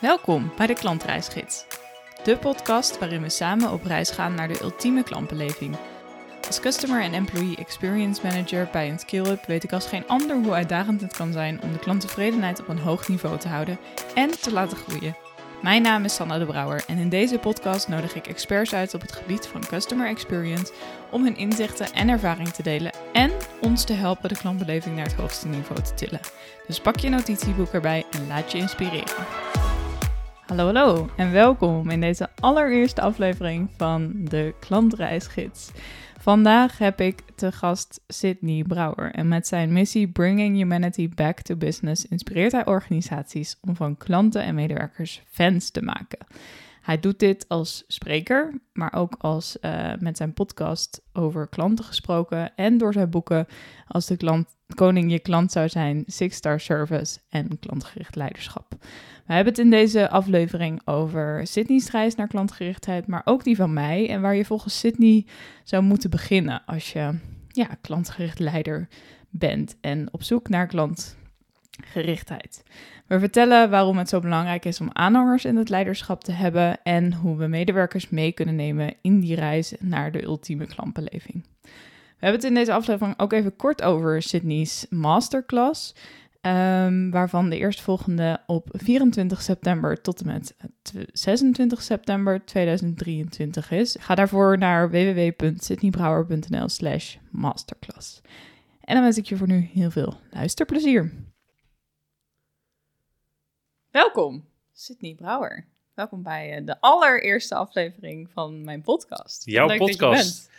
Welkom bij de Klantreisgids. De podcast waarin we samen op reis gaan naar de ultieme klantbeleving. Als Customer en Employee Experience Manager bij een skill-up weet ik als geen ander hoe uitdagend het kan zijn om de klanttevredenheid op een hoog niveau te houden en te laten groeien. Mijn naam is Sanna de Brouwer en in deze podcast nodig ik experts uit op het gebied van Customer Experience om hun inzichten en ervaring te delen en ons te helpen de klantbeleving naar het hoogste niveau te tillen. Dus pak je notitieboek erbij en laat je inspireren. Hallo, hallo en welkom in deze allereerste aflevering van de Klantreisgids. Vandaag heb ik te gast Sydney Brouwer en met zijn missie Bringing Humanity Back to Business inspireert hij organisaties om van klanten en medewerkers fans te maken. Hij doet dit als spreker, maar ook als uh, met zijn podcast over klanten gesproken en door zijn boeken als de klant, koning je klant zou zijn, Six Star Service en klantgericht leiderschap. We hebben het in deze aflevering over Sydney's reis naar klantgerichtheid, maar ook die van mij en waar je volgens Sydney zou moeten beginnen als je ja, klantgericht leider bent en op zoek naar klantgerichtheid. We vertellen waarom het zo belangrijk is om aanhangers in het leiderschap te hebben en hoe we medewerkers mee kunnen nemen in die reis naar de ultieme klantbeleving. We hebben het in deze aflevering ook even kort over Sydney's masterclass. Um, waarvan de eerstvolgende op 24 september tot en met 26 september 2023 is. Ga daarvoor naar www.sydneybrouwer.nl slash masterclass. En dan wens ik je voor nu heel veel luisterplezier. Welkom, Sydney Brouwer. Welkom bij de allereerste aflevering van mijn podcast. Jouw Leuk podcast.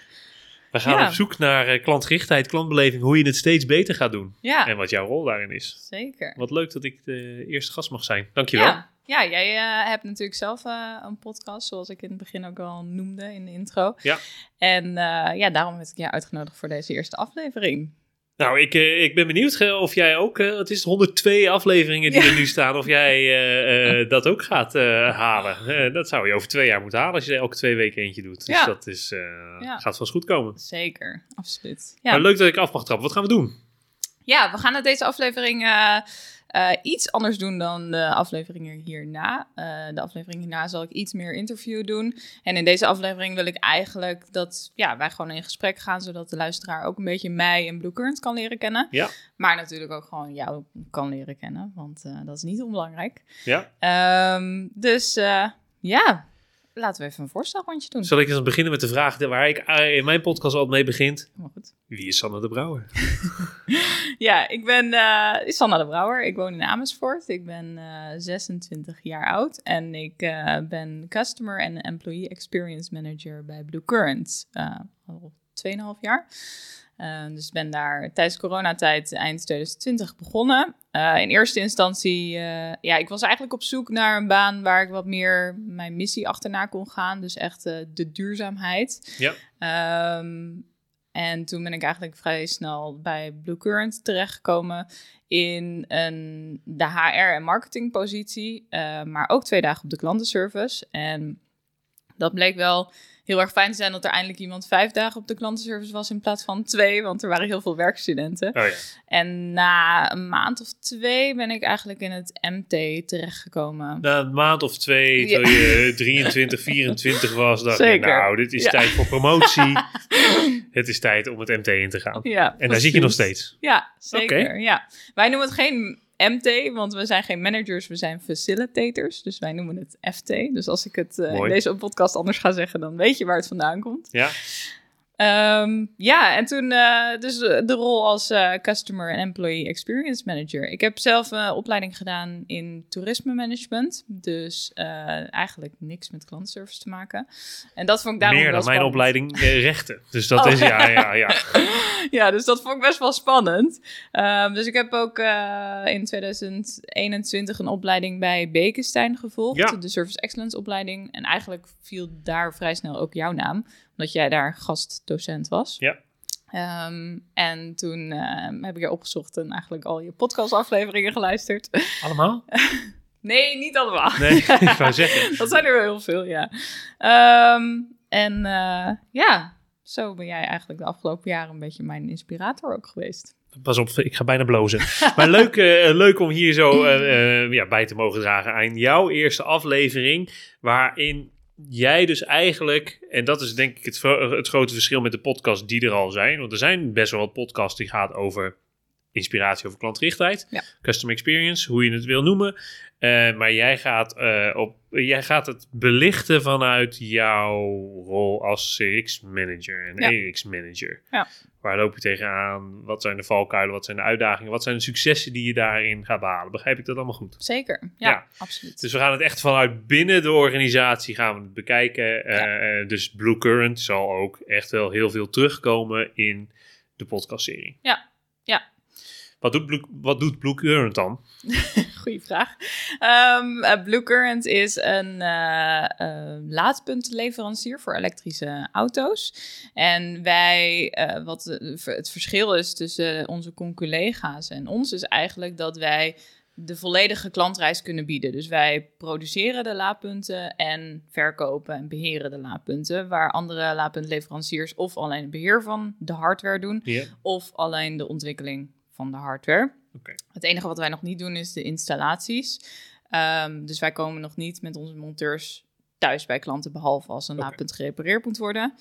We gaan op zoek naar uh, klantgerichtheid, klantbeleving, hoe je het steeds beter gaat doen. Ja. En wat jouw rol daarin is. Zeker. Wat leuk dat ik de eerste gast mag zijn. Dankjewel. Ja, ja jij uh, hebt natuurlijk zelf uh, een podcast, zoals ik in het begin ook al noemde in de intro. Ja. En ja, daarom heb ik je uitgenodigd voor deze eerste aflevering. Nou, ik, uh, ik ben benieuwd eh, of jij ook, het is 102 afleveringen die er nu staan, of jij uh, dat ook gaat halen. dat zou je over twee jaar moeten halen als je er elke twee weken eentje doet. Dus ja. dat is, ja. gaat vast goed komen. Zeker, absoluut. Maar leuk dat ik af mag trappen. Wat gaan we doen? Ja, we gaan uit deze aflevering uh, iets anders doen dan de afleveringen hierna. Uh, de aflevering hierna zal ik iets meer interview doen. En in deze aflevering wil ik eigenlijk dat ja, wij gewoon in gesprek gaan, zodat de luisteraar ook een beetje mij en Blue Current kan leren kennen. Ja. Maar natuurlijk ook gewoon jou kan leren kennen, want uh, dat is niet onbelangrijk. Ja. Um, dus ja, laten we even een voorstelrondje doen. Zal ik eens beginnen met de vraag waar ik in mijn podcast altijd mee begint? goed. Wie is Sanne de Brouwer? ja, ik ben uh, Sanne de Brouwer. Ik woon in Amersfoort. Ik ben uh, eh, 26 jaar oud en ik uh, ben Customer en Employee Experience Manager bij Blue Current. al 2,5 jaar. Uh, dus ben daar tijdens coronatijd eind 2020 begonnen. Uh, in eerste instantie, uh, ja, ik was eigenlijk op zoek naar een baan waar ik wat meer mijn missie achterna kon gaan. Dus echt de duurzaamheid. Ja. Um, en toen ben ik eigenlijk vrij snel bij Blue Current terechtgekomen in een, de HR- en marketingpositie, maar ook twee dagen op de klantenservice. En dat bleek wel heel erg fijn te zijn dat er eindelijk iemand vijf dagen op de klantenservice was in plaats van twee, want er waren heel veel werkstudenten. Oh ja. En na een maand of twee ben ik eigenlijk in het MT terechtgekomen. Na een maand of twee, toen je 23, 24 was, dacht je, nou, dit is tijd voor promotie. het is tijd om het MT in te gaan. En daar zie je nog steeds. Ja, zeker. Ja. Wij noemen het geen MT, want we zijn geen managers, we zijn facilitators. Dus wij noemen het FT. Dus als ik het uh, in deze podcast anders ga zeggen, dan weet je waar het vandaan komt. Ja. Um, ja, en toen uh, dus de rol als uh, Customer and Employee Experience Manager. Ik heb zelf een opleiding gedaan in toerisme management. Dus uh, eigenlijk niks met klantservice te maken. En dat vond ik daarom Meer dan mijn opleiding rechten. Dus dat oh. is, ja, ja, ja. ja, dus dat vond ik best wel spannend. Um, dus ik heb ook in 2021 een opleiding bij Bekenstein gevolgd. Ja. De Service Excellence opleiding. En eigenlijk viel daar vrij snel ook jouw naam omdat jij daar gastdocent was. Ja. Um, en toen uh, heb ik je opgezocht en eigenlijk al je podcastafleveringen geluisterd. Allemaal? nee, niet allemaal. Nee, ik wou zeggen. dat zijn er wel heel veel, ja. Um, en uh, ja, zo ben jij eigenlijk de afgelopen jaren een beetje mijn inspirator ook geweest. Pas op, ik ga bijna blozen. maar leuk, uh, leuk om hier zo uh, ja, bij te mogen dragen aan jouw eerste aflevering. Waarin jij dus eigenlijk, en dat is denk ik het, het grote verschil met de podcasts die er al zijn. Want er zijn best wel wat podcasts die gaan over inspiratie over klantrichtheid, ja. customer experience, hoe je het wil noemen. Uh, maar jij gaat, uh, op, jij gaat het belichten vanuit jouw rol als CX-manager en EX-manager. Ja. Waar loop je tegenaan? Wat zijn de valkuilen? Wat zijn de uitdagingen? Wat zijn de successen die je daarin gaat behalen? Begrijp ik dat allemaal goed? Zeker, ja, absoluut. Dus we gaan het echt vanuit binnen de organisatie gaan we het bekijken. Uh, dus Blue Current zal ook echt wel heel veel terugkomen in de podcastserie. Ja, ja, wat doet Blue, wat doet Blue Current dan? Goeie vraag. Um, Blue Current is een uh, uh, laadpuntenleverancier voor elektrische auto's. En wij, uh, wat het verschil is tussen onze collega's en ons, is eigenlijk dat wij de volledige klantreis kunnen bieden. Dus wij produceren de laadpunten en verkopen en beheren de laadpunten. Waar andere laadpuntleveranciers of alleen het beheer van de hardware doen, of alleen de ontwikkeling van de hardware. Het enige wat wij nog niet doen is de installaties. Um, dus wij komen nog niet met onze monteurs thuis bij klanten, behalve als een okay. laadpunt gerepareerd moet worden.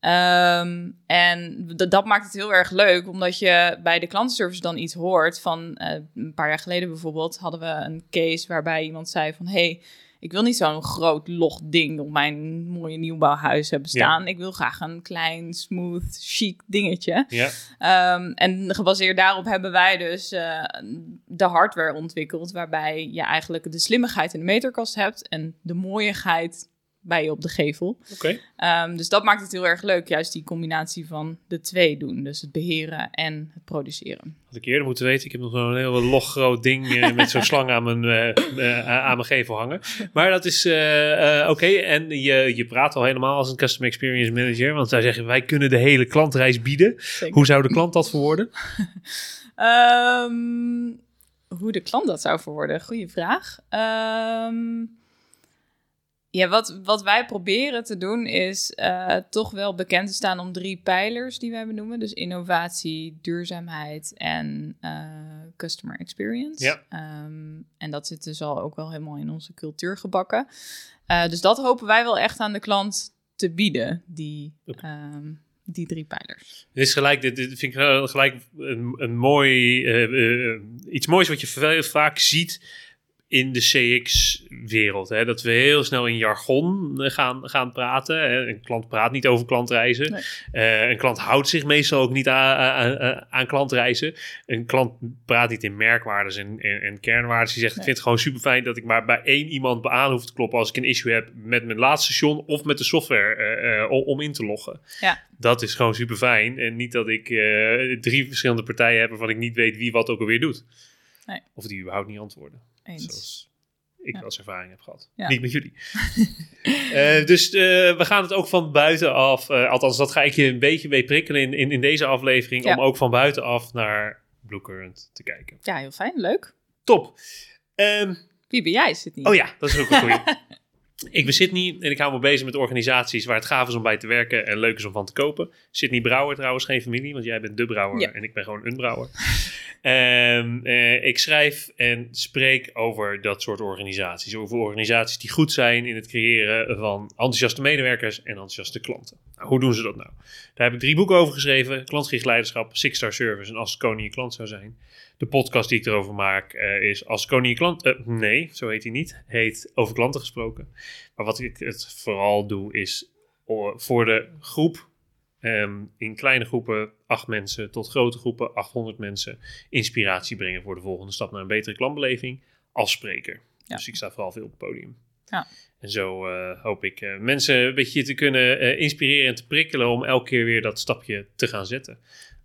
Um, en dat maakt het heel erg leuk, omdat je bij de klantenservice dan iets hoort van uh, een paar jaar geleden bijvoorbeeld hadden we een case waarbij iemand zei van hey, ik wil niet zo'n groot log ding op mijn mooie nieuwbouwhuis hebben staan. Ik wil graag een klein, smooth, chic dingetje. Ja. Um, en gebaseerd daarop hebben wij dus uh, de hardware ontwikkeld, waarbij je eigenlijk de slimmigheid in de meterkast hebt en de mooiigheid bij je op de gevel. Oké. Ehm, dus dat maakt het heel erg leuk, juist die combinatie van de twee doen. Dus het beheren en het produceren. Had ik eerder moeten weten, ik heb nog zo'n heel log groot ding uh, met zo'n slang aan mijn, uh, aan mijn gevel hangen. Maar dat is oké. En je, je praat al helemaal als een Customer Experience Manager, want zij zeggen wij kunnen de hele klantreis bieden. Hoe zou de klant dat verwoorden? um, hoe de klant dat zou verwoorden? Goeie vraag. Um, ja, wat, wat wij proberen te doen is uh, toch wel bekend te staan om drie pijlers die wij benoemen. Dus innovatie, duurzaamheid en uh, customer experience. Ja. Um, en dat zit dus al ook wel helemaal in onze cultuur gebakken. Uh, dus dat hopen wij wel echt aan de klant te bieden, die, um, die drie pijlers. Dit is gelijk, dit, dit vind ik gelijk een, een mooi, iets moois wat je vaak ziet in de CX-wereld. Dat we heel snel in jargon eh, gaan, gaan praten. Hè. Een klant praat niet over klantreizen. Nee. Uh, een klant houdt zich meestal ook niet aan, aan, aan, klantreizen. Een klant praat niet in merkwaardes en, en, en kernwaarden. Die zegt, ik vind het gewoon super fijn dat ik maar bij één iemand aan hoef te kloppen... als ik een issue heb met mijn laadstation of met de software uh, om in te loggen. Ja. Dat is gewoon super fijn. En niet dat ik drie verschillende partijen heb... waarvan ik niet weet wie wat ook alweer doet. Nee. Of die überhaupt niet antwoorden. Zoals ik ja. als ervaring heb gehad. Niet met jullie. uh, dus uh, we gaan het ook van buitenaf, uh, althans dat ga ik je een beetje mee prikkelen in, in, in deze aflevering, om ook van buitenaf naar Blue Current te kijken. Ja, heel fijn, leuk. Top. Um, Wie ben jij, Sydney? Oh ja, dat is ook een goeie. Ik ben Sydney en ik hou me bezig met organisaties waar het gaaf is om bij te werken en leuk is om van te kopen. Sydney Brouwer trouwens, geen familie, want jij bent de brouwer en ik ben gewoon een brouwer. Um, uh, ik schrijf en spreek over dat soort organisaties. Over organisaties die goed zijn in het creëren van enthousiaste medewerkers en enthousiaste klanten. Nou, hoe doen ze dat nou? Daar heb ik drie boeken over geschreven. Klantgericht leiderschap, Six Star Service en Als koning je klant zou zijn. De podcast die ik erover maak uh, is Als koning klant... Uh, nee, zo heet hij niet. Heet Over klanten gesproken. Maar wat ik het vooral doe is voor de groep um, in kleine groepen, acht mensen, tot grote groepen, 800 mensen, inspiratie brengen voor de volgende stap naar een betere klantbeleving als spreker. Ja. Dus ik sta vooral veel op het podium. Ja. En zo uh, hoop ik uh, mensen een beetje te kunnen uh, inspireren en te prikkelen om elke keer weer dat stapje te gaan zetten.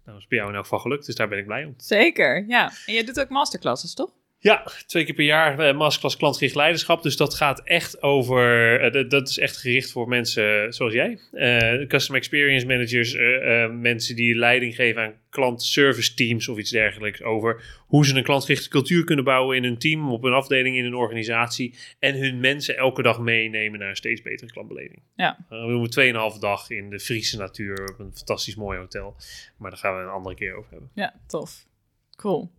Nou, dat is bij jou in elk geval gelukt, dus daar ben ik blij om. Zeker, ja. En je doet ook masterclasses, toch? Ja, twee keer per jaar uh, masterclass klantgericht leiderschap. Dus dat gaat echt over, uh, dat is echt gericht voor mensen zoals jij. Uh, customer experience managers, mensen die leiding geven aan klantservice teams of iets dergelijks. Over hoe ze een klantgerichte cultuur kunnen bouwen in hun team, op een afdeling, in een organisatie. En hun mensen elke dag meenemen naar een steeds betere klantbeleving. Ja. we doen tweeënhalve dag in de Friese natuur op een fantastisch mooi hotel. Maar daar gaan we een andere keer over hebben. Ja, tof. Cool.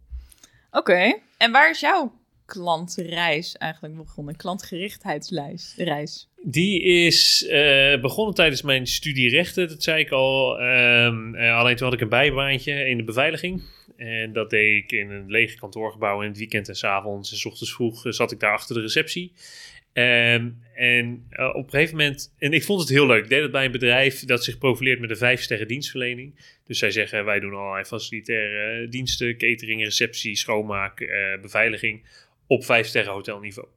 Oké, en waar is jouw klantreis eigenlijk begonnen? Klantgerichtheidsreis? Die is uh, begonnen tijdens mijn studie rechten, dat zei ik al. Um, uh, alleen toen had ik een bijbaantje in de beveiliging. En dat deed ik in een lege kantoorgebouw in het weekend en s avonds. En s ochtends vroeg zat ik daar achter de receptie. Um, en uh, op een gegeven moment, en ik vond het heel leuk. Ik deed het bij een bedrijf dat zich profileert met een vijf sterren dienstverlening. Dus zij zeggen, wij doen allerlei facilitaire diensten, catering, receptie, schoonmaak, uh, beveiliging op vijf sterren hotelniveau.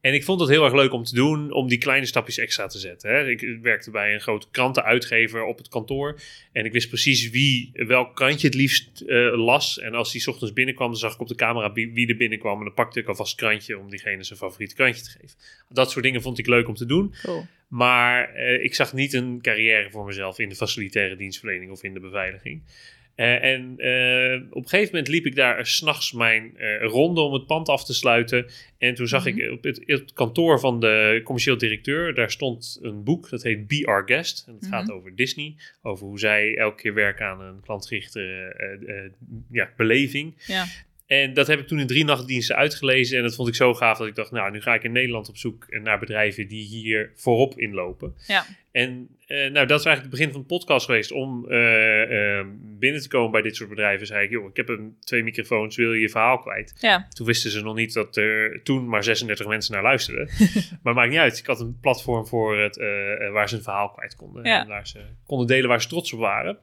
En ik vond het heel erg leuk om te doen, om die kleine stapjes extra te zetten. Hè. Ik werkte bij een grote krantenuitgever op het kantoor. En ik wist precies wie welk krantje het liefst uh, las. En als die ochtends binnenkwam, dan zag ik op de camera wie er binnenkwam. En dan pakte ik alvast krantje om diegene zijn favoriete krantje te geven. Dat soort dingen vond ik leuk om te doen. Cool. Maar uh, ik zag niet een carrière voor mezelf in de facilitaire dienstverlening of in de beveiliging. Uh, en uh, op een gegeven moment liep ik daar s'nachts mijn uh, ronde om het pand af te sluiten. En toen zag mm -hmm. ik op het, het, kantoor van de commercieel directeur, daar stond een boek, dat heet Be Our Guest. En dat mm -hmm. gaat over Disney, over hoe zij elke keer werken aan een klantgerichte ja, beleving. Ja. En dat heb ik toen in drie nachtdiensten uitgelezen. En dat vond ik zo gaaf dat ik dacht, nou, nu ga ik in Nederland op zoek naar bedrijven die hier voorop inlopen. Ja. En uh, nou, dat is eigenlijk het begin van de podcast geweest. Om uh, uh, binnen te komen bij dit soort bedrijven, zei ik, joh, ik heb een, twee microfoons, wil je je verhaal kwijt? Ja. Toen wisten ze nog niet dat er toen maar 36 mensen naar luisterden. maar maakt niet uit. Ik had een platform voor het, waar ze een verhaal kwijt konden. Ja. En waar ze konden delen waar ze trots op waren.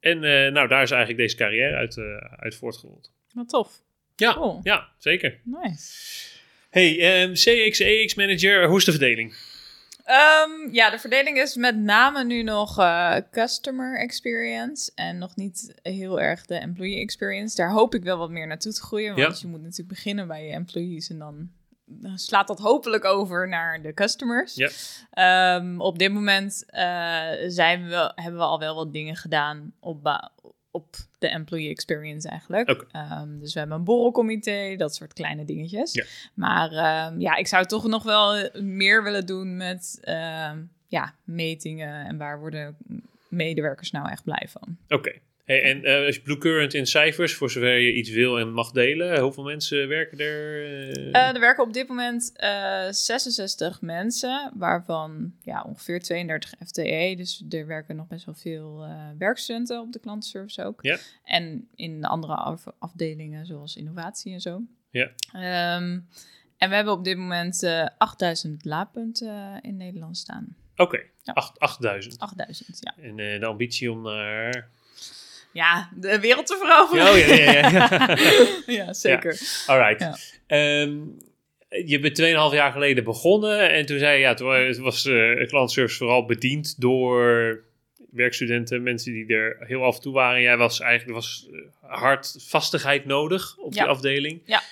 En nou, daar is eigenlijk deze carrière uit, uit voortgerold. Wat tof. Ja, Cool. ja zeker. Nice. Hey, um, CX, EX manager, hoe is de verdeling? Um, ja, de verdeling is met name nu nog uh, customer experience en nog niet heel erg de employee experience. Daar hoop ik wel wat meer naartoe te groeien, want Ja. je moet natuurlijk beginnen bij je employees en dan slaat dat hopelijk over naar de customers. Ja. Ehm, op dit moment uh, zijn we, hebben we al wel wat dingen gedaan op, ba- op de employee experience eigenlijk. Ehm, dus we hebben een borrelcomité, dat soort kleine dingetjes. Ja. Maar ehm, ja, ik zou toch nog wel meer willen doen met ehm, ja, metingen en waar worden medewerkers nou echt blij van. Oké. Hey, en eh, als je Blue Current in cijfers, voor zover je iets wil en mag delen, hoeveel mensen werken er? eh? Eh, er werken op dit moment eh 66 mensen, waarvan ja, ongeveer 32 FTE. Dus er werken nog best wel veel werkstudenten op de klantenservice ook. Ja. En in de andere af- afdelingen, zoals innovatie en zo. Ja. Ehm, en we hebben op dit moment eh 8000 laadpunten in Nederland staan. Oké, Ja. acht- 8000. 8000, ja. En de ambitie om naar... Ja, de wereld te veroveren. Oh, ja, ja, ja. ja, zeker. Ja. Ehm, je bent 2,5 jaar geleden begonnen en toen zei je, ja, toen het was eh klantservice vooral bediend door werkstudenten, mensen die er heel af en toe waren. Jij was eigenlijk, was eh, hard vastigheid nodig op die afdeling. Ja.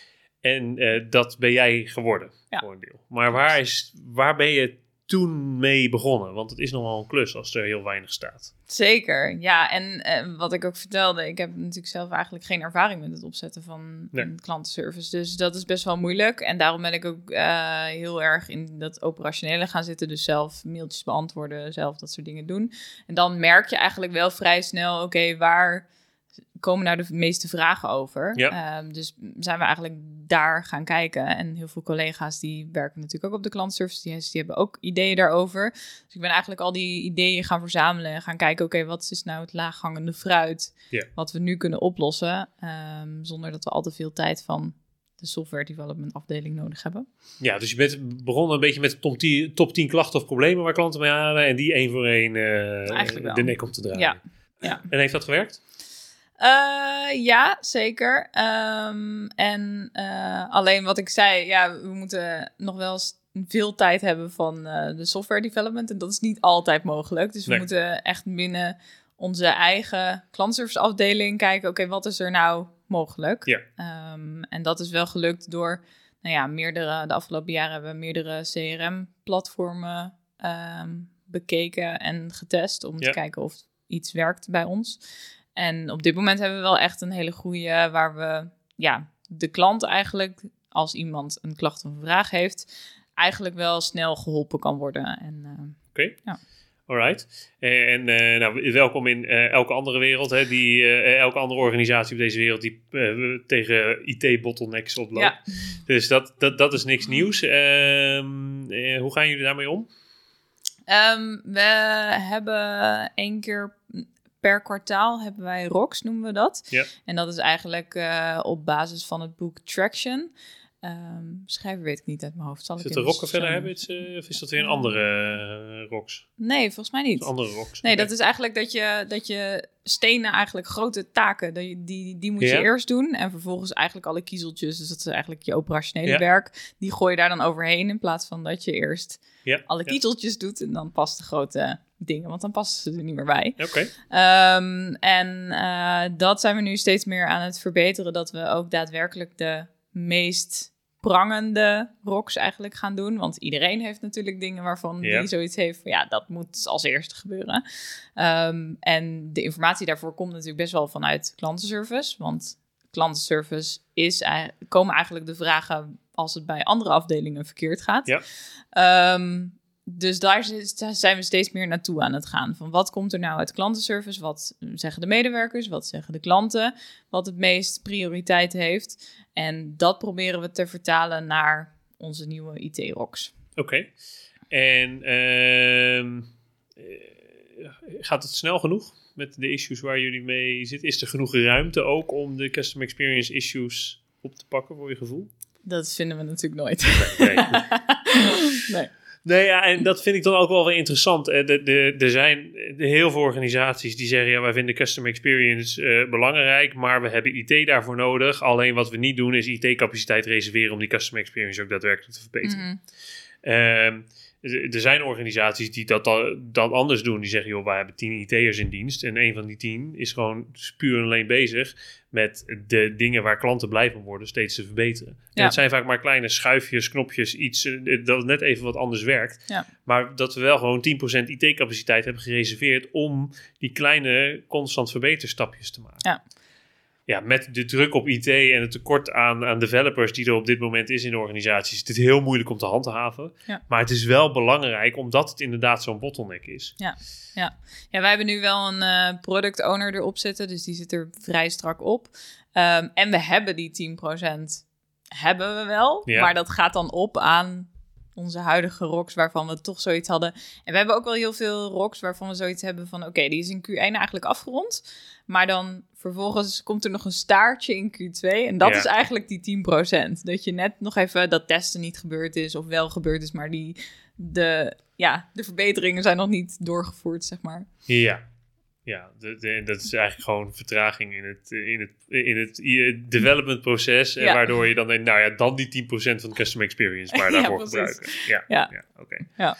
En eh, dat ben jij geworden, voor een deel. Maar waar, is, waar ben je toen mee begonnen? Want het is nogal een klus als er heel weinig staat. Zeker, ja. En eh, wat ik ook vertelde, ik heb natuurlijk zelf eigenlijk geen ervaring met het opzetten van Nee. een klantenservice. Dus dat is best wel moeilijk. En daarom ben ik ook eh, heel erg in dat operationele gaan zitten. Dus zelf mailtjes beantwoorden, zelf dat soort dingen doen. En dan merk je eigenlijk wel vrij snel, oké, waar komen nou de meeste vragen over? Ja. Ehm, dus zijn we eigenlijk daar gaan kijken. En heel veel collega's die werken natuurlijk ook op de klantenservice. Die, die hebben ook ideeën daarover. Dus ik ben eigenlijk al die ideeën gaan verzamelen en gaan kijken, oké, wat is nou het laaghangende fruit Ja. wat we nu kunnen oplossen, ehm, zonder dat we al te veel tijd van de software development afdeling nodig hebben. Ja, dus je bent begonnen een beetje met de top 10, top 10 klachten of problemen waar klanten mee halen. En die één voor één eh, de nek om te draaien. Ja. Ja. En heeft dat gewerkt? Eh, ja, zeker. Ehm, en eh, alleen wat ik zei, ja, we moeten nog wel eens veel tijd hebben van eh, de software development. En dat is niet altijd mogelijk. Dus we Nee. moeten echt binnen onze eigen klantservice afdeling kijken, oké, wat is er nou mogelijk. Ja. Ehm, en dat is wel gelukt door, nou ja, meerdere, de afgelopen jaren hebben we meerdere CRM-platformen ehm, bekeken en getest om Ja. te kijken of iets werkt bij ons. En op dit moment hebben we wel echt een hele goede, waar we ja, de klant eigenlijk, als iemand een klacht of een vraag heeft, eigenlijk wel snel geholpen kan worden. En Oké. Ja. Alright. En eh, nou, welkom in eh, elke andere wereld. Hè, die, eh, elke andere organisatie op deze wereld die eh, tegen IT-bottlenecks oploopt. ja, Dus dat, dat, dat is niks nieuws. Ehm, eh, hoe gaan jullie daarmee om? Ehm, we hebben één keer per kwartaal hebben wij ROX, noemen we dat. Ja. En dat is eigenlijk eh, op basis van het boek Traction. Ehm schrijver weet ik niet uit mijn hoofd. Zal Is het de Rockefeller Habits eh, of is dat weer een andere uh, ROX? Nee, volgens mij niet. Een andere ROX? Nee, dat is eigenlijk dat je, dat je stenen, eigenlijk grote taken, die, die, die moet je eerst doen. En vervolgens eigenlijk alle kiezeltjes, dus dat is eigenlijk je operationele werk, die gooi je daar dan overheen in plaats van dat je eerst alle kiezeltjes doet en dan pas de grote dingen, want dan passen ze er niet meer bij. Oké, Ehm, en eh, dat zijn we nu steeds meer aan het verbeteren, dat we ook daadwerkelijk de meest prangende rocks eigenlijk gaan doen. Want iedereen heeft natuurlijk dingen waarvan die zoiets heeft van ja, dat moet als eerste gebeuren. Ehm, en de informatie daarvoor komt natuurlijk best wel vanuit klantenservice, want klantenservice is, komen eigenlijk de vragen als het bij andere afdelingen verkeerd gaat. Ja. Ehm, dus daar zijn we steeds meer naartoe aan het gaan. Van wat komt er nou uit klantenservice? Wat zeggen de medewerkers? Wat zeggen de klanten? Wat het meest prioriteit heeft? En dat proberen we te vertalen naar onze nieuwe IT-rocks. oké. En ehm, eh, gaat het snel genoeg met de issues waar jullie mee zitten? Is er genoeg ruimte ook om de customer experience issues op te pakken voor je gevoel? Dat vinden we natuurlijk nooit. Nee. nee. Nee, ja, en dat vind ik dan ook wel weer interessant. De- de- Er zijn heel veel organisaties die zeggen: ja, wij vinden customer experience eh, belangrijk, maar we hebben IT daarvoor nodig. Alleen wat we niet doen is IT-capaciteit reserveren om die customer experience ook daadwerkelijk te verbeteren. Mhm. Ehm, er zijn organisaties die dat dan, dan anders doen. Die zeggen, joh, wij hebben tien IT'ers in dienst. En een van die tien is gewoon puur en alleen bezig met de dingen waar klanten blij van worden steeds te verbeteren. En het zijn vaak maar kleine schuifjes, knopjes, iets eh, dat net even wat anders werkt. Ja. Maar dat we wel gewoon 10% IT-capaciteit hebben gereserveerd om die kleine constant verbeterstapjes te maken. Ja. Ja, met de druk op IT en het tekort aan, aan developers die er op dit moment is in de organisaties, is het heel moeilijk om te handhaven. Ja. Maar het is wel belangrijk omdat het inderdaad zo'n bottleneck is. Ja, wij hebben nu wel een eh, product owner erop zitten, dus die zit er vrij strak op. Ehm, en we hebben die 10% hebben we wel, Ja. maar dat gaat dan op aan onze huidige rocks waarvan we toch zoiets hadden. En we hebben ook wel heel veel rocks waarvan we zoiets hebben van oké, die is in Q1 eigenlijk afgerond, maar dan vervolgens komt er nog een staartje in Q2 en dat Ja. is eigenlijk die 10%. Dat je net nog even dat testen niet gebeurd is of wel gebeurd is, maar die de ja, de verbeteringen zijn nog niet doorgevoerd, zeg maar. Ja. Ja, de- de- dat is eigenlijk gewoon vertraging in het, in het, in het development proces. En waardoor je dan denkt, nou ja, dan die 10% van de customer experience maar daarvoor gebruiken. Ja, Ja. ja. oké. Ja.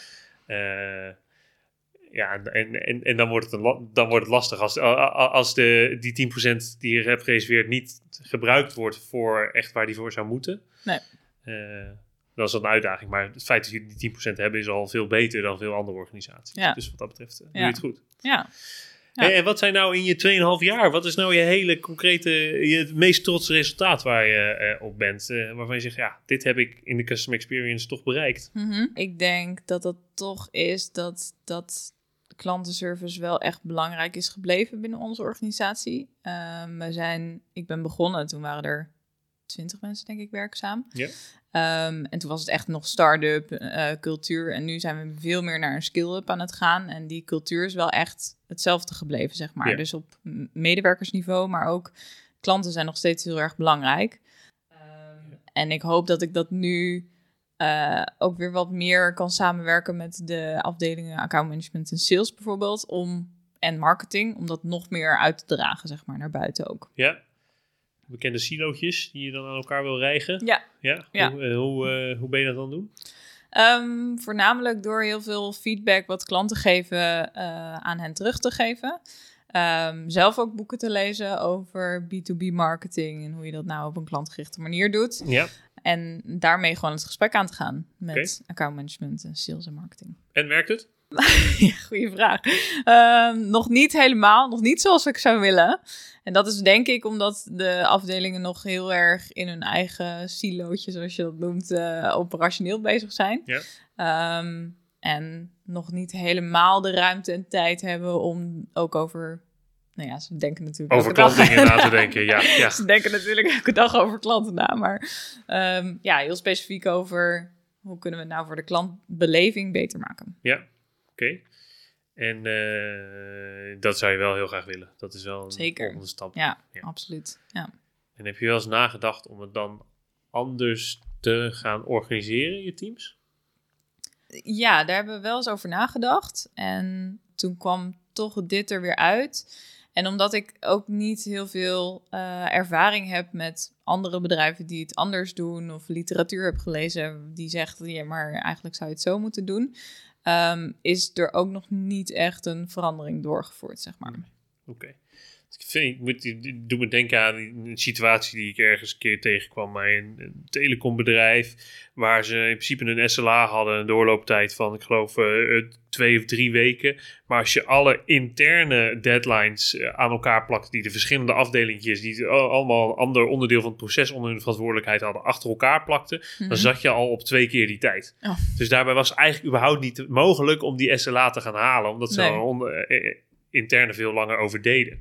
Eh, ja, en, en, en dan, wordt het een dan wordt het lastig als, als de, die 10% die je hebt gereserveerd niet gebruikt wordt voor echt waar die voor zou moeten. Nee. Eh, dat is dan een uitdaging. Maar het feit dat jullie die 10% hebben is al veel beter dan veel andere organisaties. Dus wat dat betreft eh, doe je het goed. Ja, Ja. En, en wat zijn nou in je 2,5 jaar, wat is nou je hele concrete, je het meest trotse resultaat waar je eh, op bent? eh, waarvan je zegt, ja, dit heb ik in de customer experience toch bereikt. Mhm. Ik denk dat dat toch is dat, dat klantenservice wel echt belangrijk is gebleven binnen onze organisatie. Ehm, we zijn, ik ben begonnen, toen waren er twintig mensen denk ik werkzaam. Ja. Ehm, en toen was het echt nog start-up eh, cultuur. En nu zijn we veel meer naar een skill-up aan het gaan. En die cultuur is wel echt hetzelfde gebleven, zeg maar. Ja. Dus op medewerkersniveau, maar ook klanten zijn nog steeds heel erg belangrijk. Ehm, en ik hoop dat ik dat nu eh, ook weer wat meer kan samenwerken met de afdelingen account management en sales bijvoorbeeld. Om, en marketing, om dat nog meer uit te dragen, zeg maar, naar buiten ook. Ja. Bekende silootjes die je dan aan elkaar wil rijgen. Ja, Ja. Ja. Hoe, eh, hoe, eh, hoe ben je dat dan doen? Ehm, voornamelijk door heel veel feedback wat klanten geven eh, aan hen terug te geven. Ehm, zelf ook boeken te lezen over B2B marketing en hoe je dat nou op een klantgerichte manier doet. Ja. En daarmee gewoon het gesprek aan te gaan met account management en sales en marketing. En werkt het? ja, goede vraag. Ehm, nog niet helemaal, nog niet zoals ik zou willen. En dat is denk ik omdat de afdelingen nog heel erg in hun eigen silootje, zoals je dat noemt, uh, operationeel bezig zijn. Ja. Ehm, en nog niet helemaal de ruimte en tijd hebben om ook over nou ja, ze denken natuurlijk over klanten na te denken. Ja, ja. ze denken natuurlijk elke dag over klanten na, maar um, ja, heel specifiek over hoe kunnen we het nou voor de klantbeleving beter maken. Ja, oké. En uh, dat zou je wel heel graag willen. Dat is wel een Zeker. volgende stap. Ja, ja, absoluut. Ja. En heb je wel eens nagedacht om het dan anders te gaan organiseren, je teams? Ja, daar hebben we wel eens over nagedacht. En toen kwam toch dit er weer uit. En omdat ik ook niet heel veel uh, ervaring heb met andere bedrijven die het anders doen, of literatuur heb gelezen die zegt, ja, maar eigenlijk zou je het zo moeten doen, um, is er ook nog niet echt een verandering doorgevoerd, zeg maar. Oké. Ik, vind, ik moet, doe me denken aan een situatie die ik ergens een keer tegenkwam bij een, telecombedrijf. Waar ze in principe een SLA hadden, een doorlooptijd van, ik geloof, uh, twee of drie weken. Maar als je alle interne deadlines uh, aan elkaar plakt, die de verschillende afdelingjes, die allemaal een ander onderdeel van het proces onder hun verantwoordelijkheid hadden, achter elkaar plakten, mm -hmm. dan Mhm. zat je al op twee keer die tijd. Oh. Dus daarbij was eigenlijk überhaupt niet mogelijk om die SLA te gaan halen, omdat ze Nee. onder, uh, interne veel langer over deden.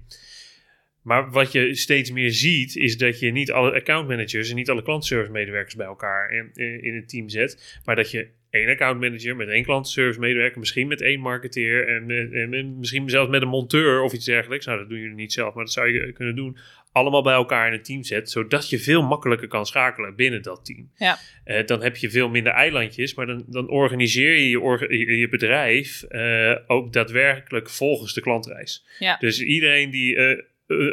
Maar wat je steeds meer ziet, is dat je niet alle accountmanagers en niet alle klantservice medewerkers bij elkaar in, in het team zet. Maar dat je één accountmanager met één klantservice medewerker, misschien met één marketeer en, met- en, en misschien zelfs met een monteur of iets dergelijks. Nou, dat doen jullie niet zelf, maar dat zou je kunnen doen. Allemaal bij elkaar in een team zet, zodat je veel makkelijker kan schakelen binnen dat team. Ja. Eh, dan heb je veel minder eilandjes, maar dan, dan organiseer je je, orga- je, bedrijf eh, ook daadwerkelijk volgens de klantreis. Ja. Dus iedereen die eh, eh,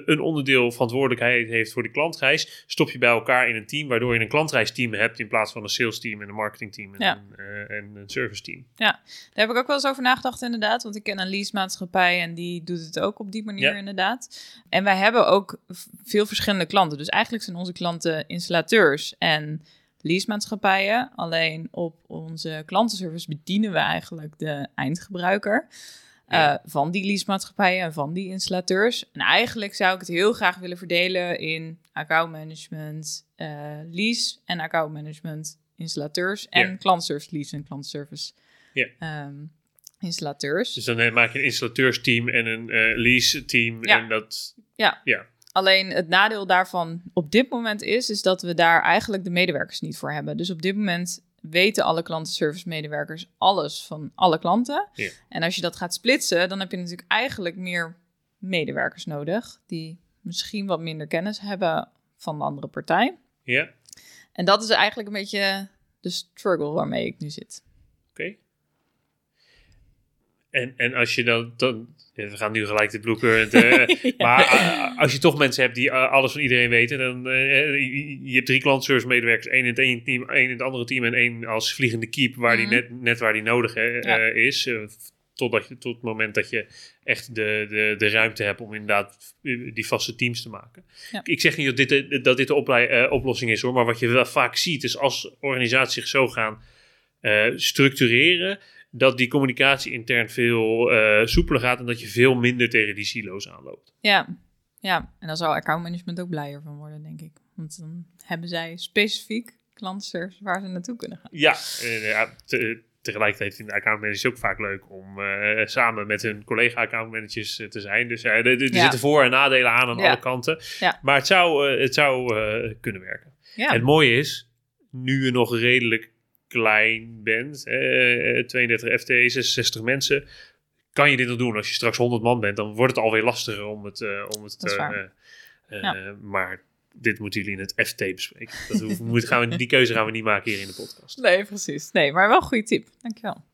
een onderdeel verantwoordelijkheid heeft voor die klantreis, stop je bij elkaar in een team, waardoor je een klantreisteam hebt in plaats van een sales team en een marketingteam en, Ja. een, eh, en een service team. Daar heb ik ook wel eens over nagedacht, inderdaad. Want ik ken een leasemaatschappij en die doet het ook op die manier, Ja. inderdaad. En wij hebben ook veel verschillende klanten. Dus eigenlijk zijn onze klanten installateurs en leasemaatschappijen. Alleen op onze klantenservice bedienen we eigenlijk de eindgebruiker. Ja. eh, van die leasemaatschappijen en van die installateurs. En eigenlijk zou ik het heel graag willen verdelen in accountmanagement, eh lease en accountmanagement installateurs en Ja. klantservice lease en klantservice Ja. ehm, installateurs. Dus dan eh, maak je een installateurs-team en een lease-team. Ja. En dat, Alleen het nadeel daarvan op dit moment is, is dat we daar eigenlijk de medewerkers niet voor hebben. Dus op dit moment weten alle klantenservice medewerkers alles van alle klanten. Ja. En als je dat gaat splitsen, dan heb je natuurlijk eigenlijk meer medewerkers nodig die misschien wat minder kennis hebben van de andere partij. ja, En dat is eigenlijk een beetje de struggle waarmee ik nu zit. oké. En, en als je dan, dan we gaan nu gelijk de bluecurrent. eh Ja. Maar eh, als je toch mensen hebt die eh, alles van iedereen weten, dan je, hebt drie klantservice medewerkers, één in het ene team, één in het andere team en één als vliegende keep waar die Mhm. net, net waar die nodig Ja. is. totdat je, tot het moment dat je echt de, de, de ruimte hebt om inderdaad die vaste teams te maken. Ja. Ik zeg niet dat dit, de- dat dit de oplei- oplossing is hoor, maar wat je wel vaak ziet is als organisaties zich zo gaan structureren, dat die communicatie intern veel eh, soepeler gaat en dat je veel minder tegen die silo's aanloopt. Ja, ja. en daar zal accountmanagement ook blijer van worden, denk ik. Want dan hebben zij specifiek klantenservice waar ze naartoe kunnen gaan. Ja, eh, ja te- tegelijkertijd vinden accountmanagers ook vaak leuk om eh, samen met hun collega accountmanagers te zijn. Dus er, er Ja. zitten voor- en nadelen aan aan Ja. alle kanten. Ja. Maar het zou, het zou kunnen werken. Ja, En het mooie is, nu je nog redelijk klein bent, eh, 32 FT, 66 mensen, kan je dit nog doen. Als je straks 100 man bent, dan wordt het alweer lastiger om het... eh, om het Dat is eh, eh, Ja. maar dit moeten jullie in het FT bespreken. Dat hoeven- moet, gaan we, die keuze gaan we niet maken hier in de podcast. nee, precies. Nee, maar wel een goede tip. Dankjewel.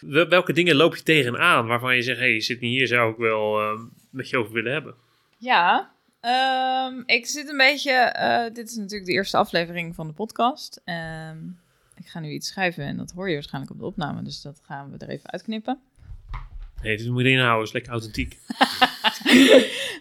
Wel- Welke dingen loop je tegenaan waarvan je zegt, hey, zit niet hier, zou ik wel met je over willen hebben? Ja, ehm, ik zit een beetje... dit is natuurlijk de eerste aflevering van de podcast. Ehm, ik ga nu iets schrijven en dat hoor je waarschijnlijk op de opname. Dus dat gaan we er even uitknippen. Nee, dit moet je inhouden, is lekker authentiek.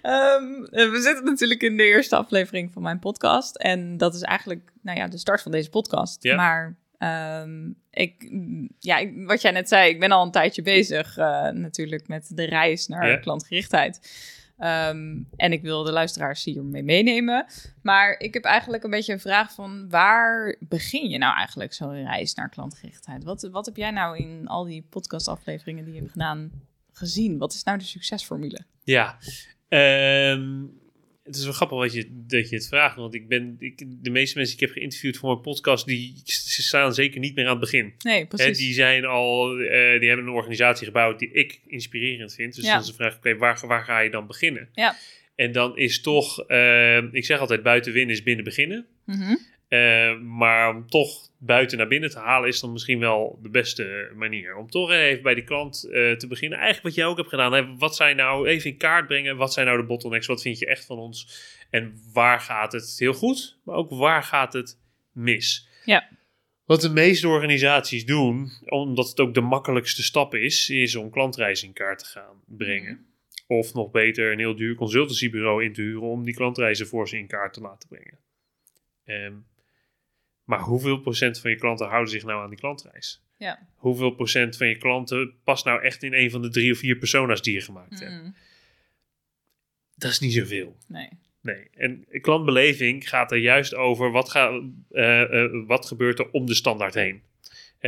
Ehm, we zitten natuurlijk in de eerste aflevering van mijn podcast. En dat is eigenlijk nou ja, de start van deze podcast. Ja. Maar ehm, ik, ja, ik- wat jij net zei, ik ben al een tijdje bezig eh, natuurlijk met de reis naar Ja. klantgerichtheid. Ehm, en ik wil de luisteraars hiermee meenemen. Maar ik heb eigenlijk een beetje een vraag van waar begin je nou eigenlijk zo'n reis naar klantgerichtheid? Wat, wat heb jij nou in al die podcastafleveringen die je hebt gedaan gezien? Wat is nou de succesformule? Ja, ehm, het is wel grappig wat je, dat je het vraagt. Want ik ben, ik, de meeste mensen die ik heb geïnterviewd voor mijn podcast, die ze staan zeker niet meer aan het begin. Nee, Hè, precies. die zijn al, eh, die hebben een organisatie gebouwd die ik inspirerend vind. Dus Ja. dan is de vraag, oké, waar, waar ga je dan beginnen? Ja. En dan is toch, eh, ik zeg altijd buiten winnen is binnen beginnen. Mhm. Eh, maar om toch buiten naar binnen te halen is dan misschien wel de beste manier. Om toch even bij die klant eh, te beginnen. Eigenlijk wat jij ook hebt gedaan. Hè? Wat zijn nou, even in kaart brengen, wat zijn nou de bottlenecks? Wat vind je echt van ons? En waar gaat het heel goed? Maar ook waar gaat het mis? Ja. Wat de meeste organisaties doen, omdat het ook de makkelijkste stap is, is om klantreizen in kaart te gaan brengen. Of nog beter, een heel duur consultancybureau in te huren om die klantreizen voor ze in kaart te laten brengen. Ehm, maar hoeveel procent van je klanten houden zich nou aan die klantreis? Ja. Hoeveel procent van je klanten past nou echt in een van de drie of vier persona's die je gemaakt hebt? Mm, Dat is niet zoveel. nee. Nee, en klantbeleving gaat er juist over wat, ga, eh, eh, wat gebeurt er om de standaard heen.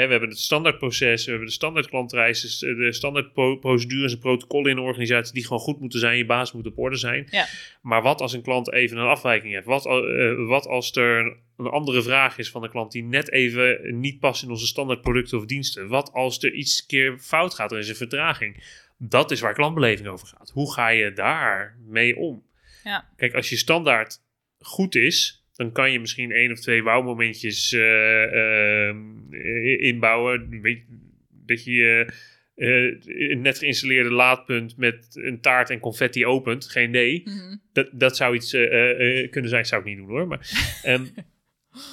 We hebben het standaardproces, we hebben de standaard klantreizen, de standaard pro- procedures en protocollen in een organisatie die gewoon goed moeten zijn. Je baas moet op orde zijn. Ja. Maar wat als een klant even een afwijking heeft? Wat, eh, wat als er een andere vraag is van een klant die net even niet past in onze standaard producten of diensten? Wat als er iets keer fout gaat, er is een vertraging? Dat is waar klantbeleving over gaat. Hoe ga je daar mee om? Ja. Kijk, als je standaard goed is, dan kan je misschien één of twee wauwmomentjes eh, ehm, eh, inbouwen. Weet, dat je eh, een net geïnstalleerde laadpunt met een taart en confetti opent. Geen idee. Mhm. Dat, dat zou iets eh, kunnen zijn. Zou ik niet doen hoor. Maar ehm,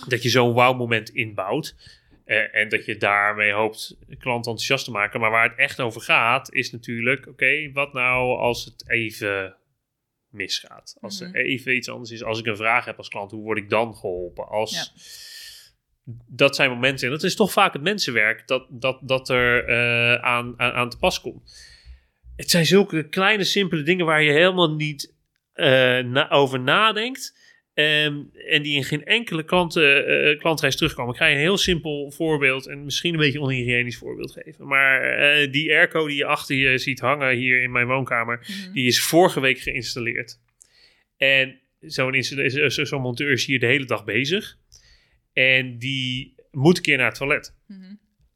dat je zo'n wauw-moment inbouwt. en dat je daarmee hoopt klant enthousiast te maken. Maar waar het echt over gaat, is natuurlijk: oké, wat nou als het even misgaat? Als Mhm. er even iets anders is. Als ik een vraag heb als klant, hoe word ik dan geholpen? Als. Dat zijn momenten. En dat is toch vaak het mensenwerk dat, dat, dat er eh, aan, aan, aan te pas komt. Het zijn zulke kleine, simpele dingen waar je helemaal niet eh, na- over nadenkt. Ehm, en die in geen enkele eh, eh, klantreis terugkomen. Ik ga je een heel simpel voorbeeld en misschien een beetje onhygiënisch voorbeeld geven. Maar eh, die airco die je achter je ziet hangen hier in mijn woonkamer, Mhm. die is vorige week geïnstalleerd. En zo'n zo- monteur is hier de hele dag bezig. En die moet een keer naar het toilet Mhm.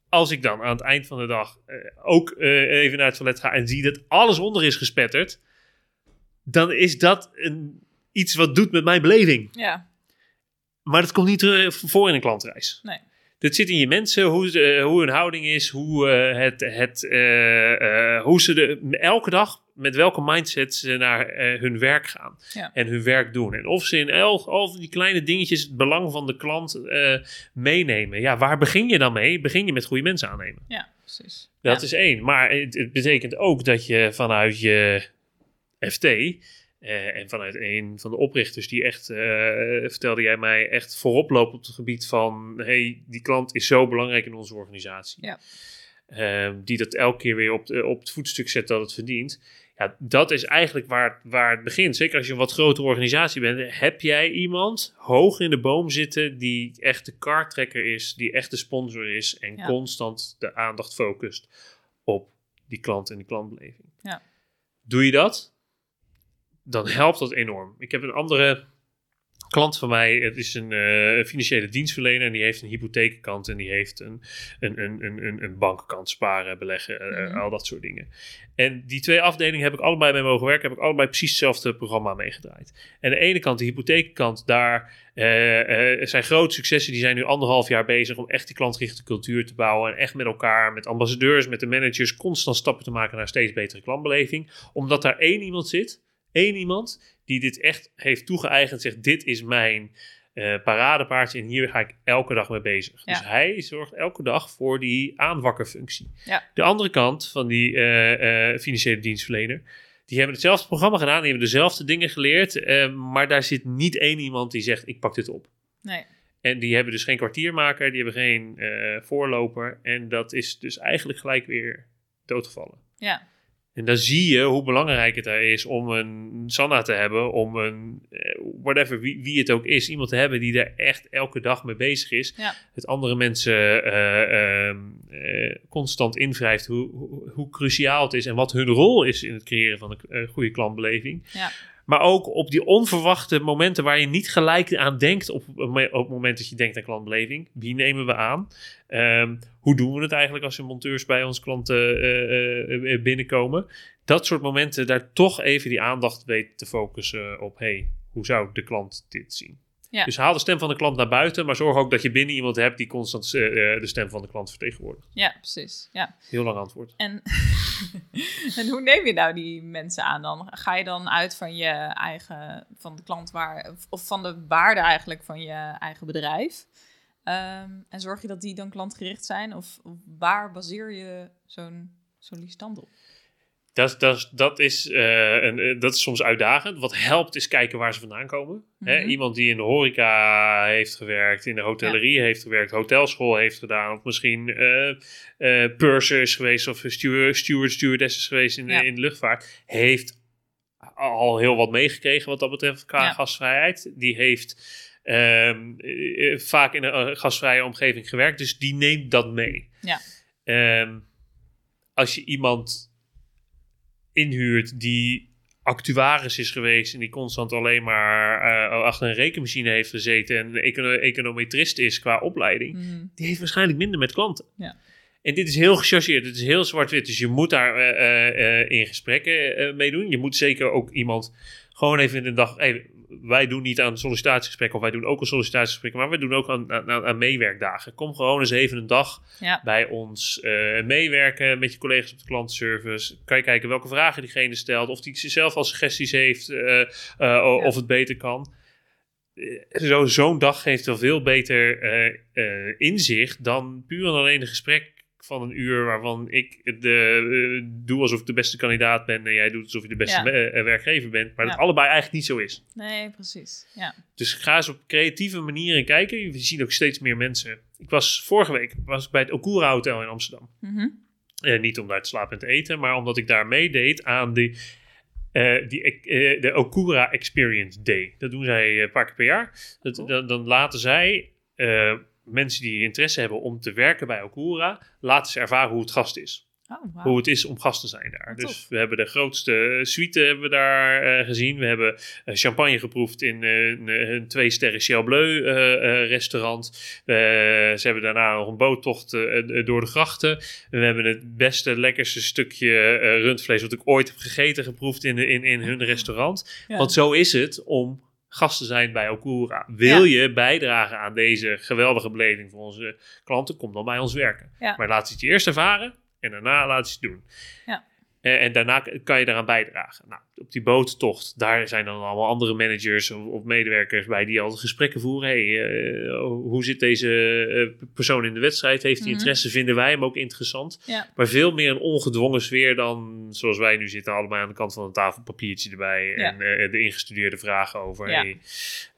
als ik dan aan het eind van de dag ook even naar het toilet ga en zie dat alles onder is gespetterd, dan is dat een, iets wat doet met mijn beleving. Ja, Maar dat komt niet terug voor in een klantreis. nee. Dit zit in je mensen, hoe, eh, hoe hun houding is, hoe, eh, het, het, eh, eh, hoe ze de, elke dag met welke mindset ze naar eh, hun werk gaan Ja. en hun werk doen. En of ze in elk, al die kleine dingetjes het belang van de klant eh, meenemen. Ja, waar begin je dan mee? Begin je met goede mensen aannemen. Ja, precies. Dat Ja. is één. Maar het, het betekent ook dat je vanuit je FT eh, en vanuit een van de oprichters die echt, eh, vertelde jij mij, echt voorop loopt op het gebied van, hey, die klant is zo belangrijk in onze organisatie. Ja. Ehm, die dat elke keer weer op, de- op het voetstuk zet dat het verdient. Ja, dat is eigenlijk waar, het- waar het begint. Zeker als je een wat grotere organisatie bent. Heb jij iemand hoog in de boom zitten die echt de kartrekker is, die echt de sponsor is en Ja. constant de aandacht focust op die klant en die klantbeleving? Ja. Doe je dat? Dan helpt dat enorm. Ik heb een andere klant van mij, het is een eh, financiële dienstverlener en die heeft een hypotheekkant en die heeft een, een, een, een, een, bankkant, sparen, beleggen, eh, Mhm. al dat soort dingen. En die twee afdelingen heb ik allebei mee mogen werken, heb ik allebei precies hetzelfde programma meegedraaid. En de ene kant, de hypotheekkant, daar eh, eh, zijn grote successen, die zijn nu anderhalf jaar bezig om echt die klantgerichte cultuur te bouwen en echt met elkaar, met ambassadeurs, met de managers, constant stappen te maken naar steeds betere klantbeleving. Omdat daar één iemand zit, één iemand die dit echt heeft toegeëigend, zegt dit is mijn eh, paradepaardje en hier ga ik elke dag mee bezig. Ja. Dus hij zorgt elke dag voor die aanwakkerfunctie. Ja. De andere kant van die eh, eh, financiële dienstverlener, Die hebben hetzelfde programma gedaan, die hebben dezelfde dingen geleerd. maar daar zit niet één iemand die zegt, ik pak dit op. Nee. En die hebben dus geen kwartiermaker, die hebben geen voorloper. En dat is dus eigenlijk gelijk weer doodgevallen. Ja. En dan zie je hoe belangrijk het er is om een Sanna te hebben, om een, eh, whatever, wie, wie het ook is, iemand te hebben die er echt elke dag mee bezig is. Ja. Het andere mensen eh, ehm, eh, constant invrijft hoe, hoe, hoe cruciaal het is en wat hun rol is in het creëren van een eh, goede klantbeleving. Ja. Maar ook op die onverwachte momenten waar je niet gelijk aan denkt op, op het moment dat je denkt aan klantbeleving. Wie nemen we aan? Ehm, hoe doen we het eigenlijk als er monteurs bij ons klanten eh, eh, eh, binnenkomen? Dat soort momenten, daar toch even die aandacht weten te focussen op. hey, hoe zou de klant dit zien? Ja. Dus haal de stem van de klant naar buiten, maar zorg ook dat je binnen iemand hebt die constant eh, eh, de stem van de klant vertegenwoordigt. Ja, precies. Ja. Heel lang antwoord. En, en hoe neem je nou die mensen aan dan? Ga je dan uit van je eigen, van de klant waar, of van de waarde eigenlijk van je eigen bedrijf? Ehm, en zorg je dat die dan klantgericht zijn? Of, of waar baseer je zo'n sollicitant op? Dat, dat, dat, is, eh, een, eh, dat is soms uitdagend. Wat helpt is kijken waar ze vandaan komen. Hè, Mhm. iemand die in de horeca heeft gewerkt, in de hotellerie heeft gewerkt, hotelschool heeft gedaan, of misschien eh, purser is geweest of steward, steward stewardess is geweest in, Ja. in de luchtvaart, heeft al heel wat meegekregen wat dat betreft qua Ja. gastvrijheid. Die heeft ehm, eh, eh, vaak in een gastvrije omgeving gewerkt, dus die neemt dat mee. Ja. Ehm, als je iemand inhuurt die actuaris is geweest en die constant alleen maar eh, achter een rekenmachine heeft gezeten en econo econometrist is qua opleiding, Mhm. die heeft waarschijnlijk minder met klanten. Ja. En dit is heel gechargeerd, dit is heel zwart-wit, dus je moet daar eh, eh, in gesprekken mee doen. Je moet zeker ook iemand gewoon even in de dag, wij doen niet aan sollicitatiegesprekken of wij doen ook aan sollicitatiegesprekken, maar wij doen ook aan, aan, aan meewerkdagen. Kom gewoon eens even een dag Ja. bij ons eh, meewerken met je collega's op de klantenservice. Kan je kijken welke vragen diegene stelt, of die zelf al suggesties heeft, eh, eh, of het beter kan. Zo- Zo'n dag geeft wel veel beter inzicht dan puur en alleen een gesprek van een uur waarvan ik de, eh, doe alsof ik de beste kandidaat ben en jij doet alsof je de beste Ja. eh, werkgever bent, maar Ja. dat allebei eigenlijk niet zo is. Nee, precies. Ja. Dus ga eens op creatieve manieren kijken. We zien ook steeds meer mensen. Ik was vorige week was ik bij het Okura Hotel in Amsterdam. Mhm. Eh, niet om daar te slapen en te eten, maar omdat ik daar meedeed aan die, eh, die, eh, de Okura Experience Day. Dat doen zij een paar keer per jaar. Dat, Cool. dan, dan laten zij eh, mensen die interesse hebben om te werken bij Okura, laten ze ervaren hoe het gast is Oh, wauw. hoe het is om gast te zijn daar. Wat Dus tof. we hebben de grootste suite hebben we daar eh, gezien. We hebben eh, champagne geproefd in eh, een, twee sterren Ciel Bleu restaurant. Ze hebben daarna nog een boottocht door de grachten. We hebben het beste, lekkerste stukje rundvlees wat ik ooit heb gegeten geproefd in, in, in hun restaurant. Ja. Want zo is het om gast te zijn bij Okura. Wil je bijdragen aan deze geweldige beleving voor onze klanten, kom dan bij ons werken. Ja. Maar laat ze het je eerst ervaren en daarna laat ze het doen. Ja. Eh, en daarna kan je daaraan bijdragen. Nou, op die boottocht, daar zijn dan allemaal andere managers of, medewerkers bij die al gesprekken voeren. Hey, eh, hoe zit deze eh, persoon in de wedstrijd? Heeft hij Mhm. interesse? Vinden wij hem ook interessant? Ja. Maar veel meer een ongedwongen sfeer dan zoals wij nu zitten, allebei aan de kant van een tafel, papiertje erbij Ja. en de ingestudeerde vragen over. Ja.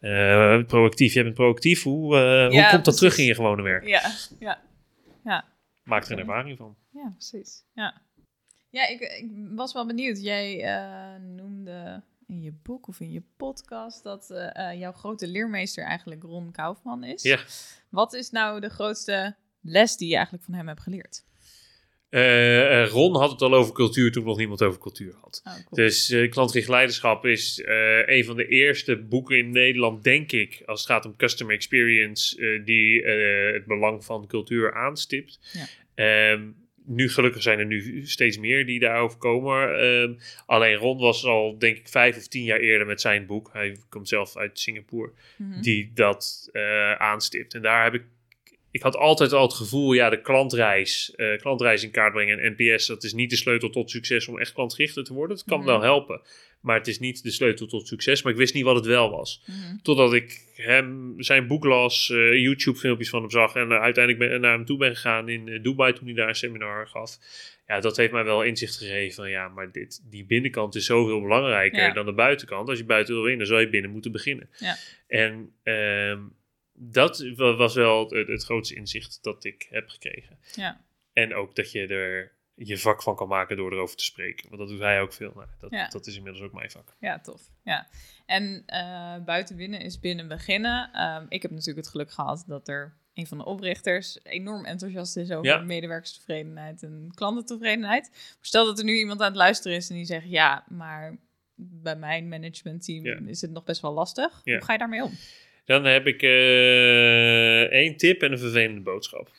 Hey, proactief, jij bent proactief. Hoe, hoe komt dat precies. terug in je gewone werk? Ja. Ja. Ja. Maak er een ervaring van. Ja, precies. Ja, ja ik, ik was wel benieuwd. Jij eh, noemde in je boek of in je podcast dat eh, eh, jouw grote leermeester eigenlijk Ron Kaufman is. Ja. Wat is nou de grootste les die je eigenlijk van hem hebt geleerd? Ron had het al over cultuur toen nog niemand over cultuur had. Oh, cool. Dus klantgericht leiderschap is een van de eerste boeken in Nederland, denk ik, als het gaat om customer experience, die het belang van cultuur aanstipt. Ja. Ehm, nu gelukkig zijn er nu steeds meer die daarover komen. Ehm, alleen Ron was al, denk ik, vijf of tien jaar eerder met zijn boek. Hij komt zelf uit Singapore Mhm. die dat eh, aanstipt. En daar heb ik, ik had altijd al het gevoel, ja, de klantreis, eh, klantreis in kaart brengen en NPS, dat is niet de sleutel tot succes om echt klantgerichter te worden. Het kan Mhm. wel helpen, Maar het is niet de sleutel tot succes. Maar ik wist niet wat het wel was. Mhm. Totdat ik hem, zijn boek las, eh, YouTube-filmpjes van hem zag. En eh, uiteindelijk ben, naar hem toe ben gegaan in eh, Dubai toen hij daar een seminar gaf. Ja, dat heeft mij wel inzicht gegeven van ja, maar dit, die binnenkant is zoveel belangrijker Ja. dan de buitenkant. Als je buiten wil winnen, zou je binnen moeten beginnen. Ja. En ehm, dat wa- was wel het, het grootste inzicht dat ik heb gekregen. Ja. En ook dat je er je vak van kan maken door erover te spreken. Want dat doet hij ook veel. Nou, dat, Ja. dat is inmiddels ook mijn vak. Ja, tof. Ja. En eh, buiten winnen is binnen beginnen. Ehm, ik heb natuurlijk het geluk gehad dat er een van de oprichters enorm enthousiast is over Ja. medewerkerstevredenheid en klantentevredenheid. Stel dat er nu iemand aan het luisteren is en die zegt: Ja, maar bij mijn managementteam Ja. is het nog best wel lastig. Hoe ga je daarmee om? Dan heb ik eh, één tip en een vervelende boodschap.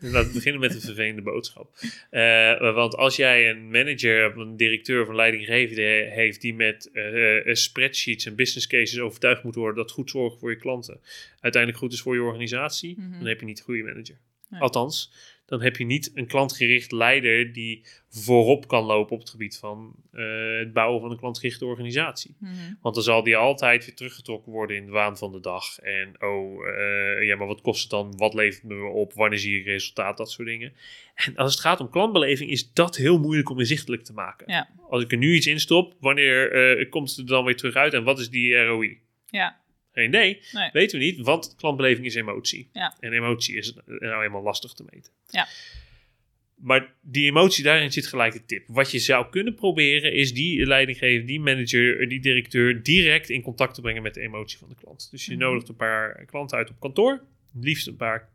Laten we beginnen met een vervelende boodschap. Eh, want als jij een manager of een directeur of een leidinggevende heeft die met eh, eh, spreadsheets en business cases overtuigd moet worden dat goed zorgen voor je klanten uiteindelijk goed is voor je organisatie, Mhm. dan heb je niet een goede manager. Nee. Althans, dan heb je niet een klantgericht leider die voorop kan lopen op het gebied van eh, het bouwen van een klantgerichte organisatie. Mhm. Want dan zal die altijd weer teruggetrokken worden in de waan van de dag. En oh, eh, ja, maar wat kost het dan? Wat levert me op? Wanneer zie ik resultaat? Dat soort dingen. En als het gaat om klantbeleving, is dat heel moeilijk om inzichtelijk te maken. Ja. Als ik er nu iets in stop, wanneer eh, komt het er dan weer terug uit? En wat is die ROI? Ja, Geen idee, Nee. weten we niet, want klantbeleving is emotie. Ja. En emotie is nou eenmaal lastig te meten. Ja. Maar die emotie, daarin zit gelijk de tip. Wat je zou kunnen proberen, is die leidinggever, die manager, die directeur direct in contact te brengen met de emotie van de klant. Dus je Mhm. nodigt een paar klanten uit op kantoor. Liefst een paar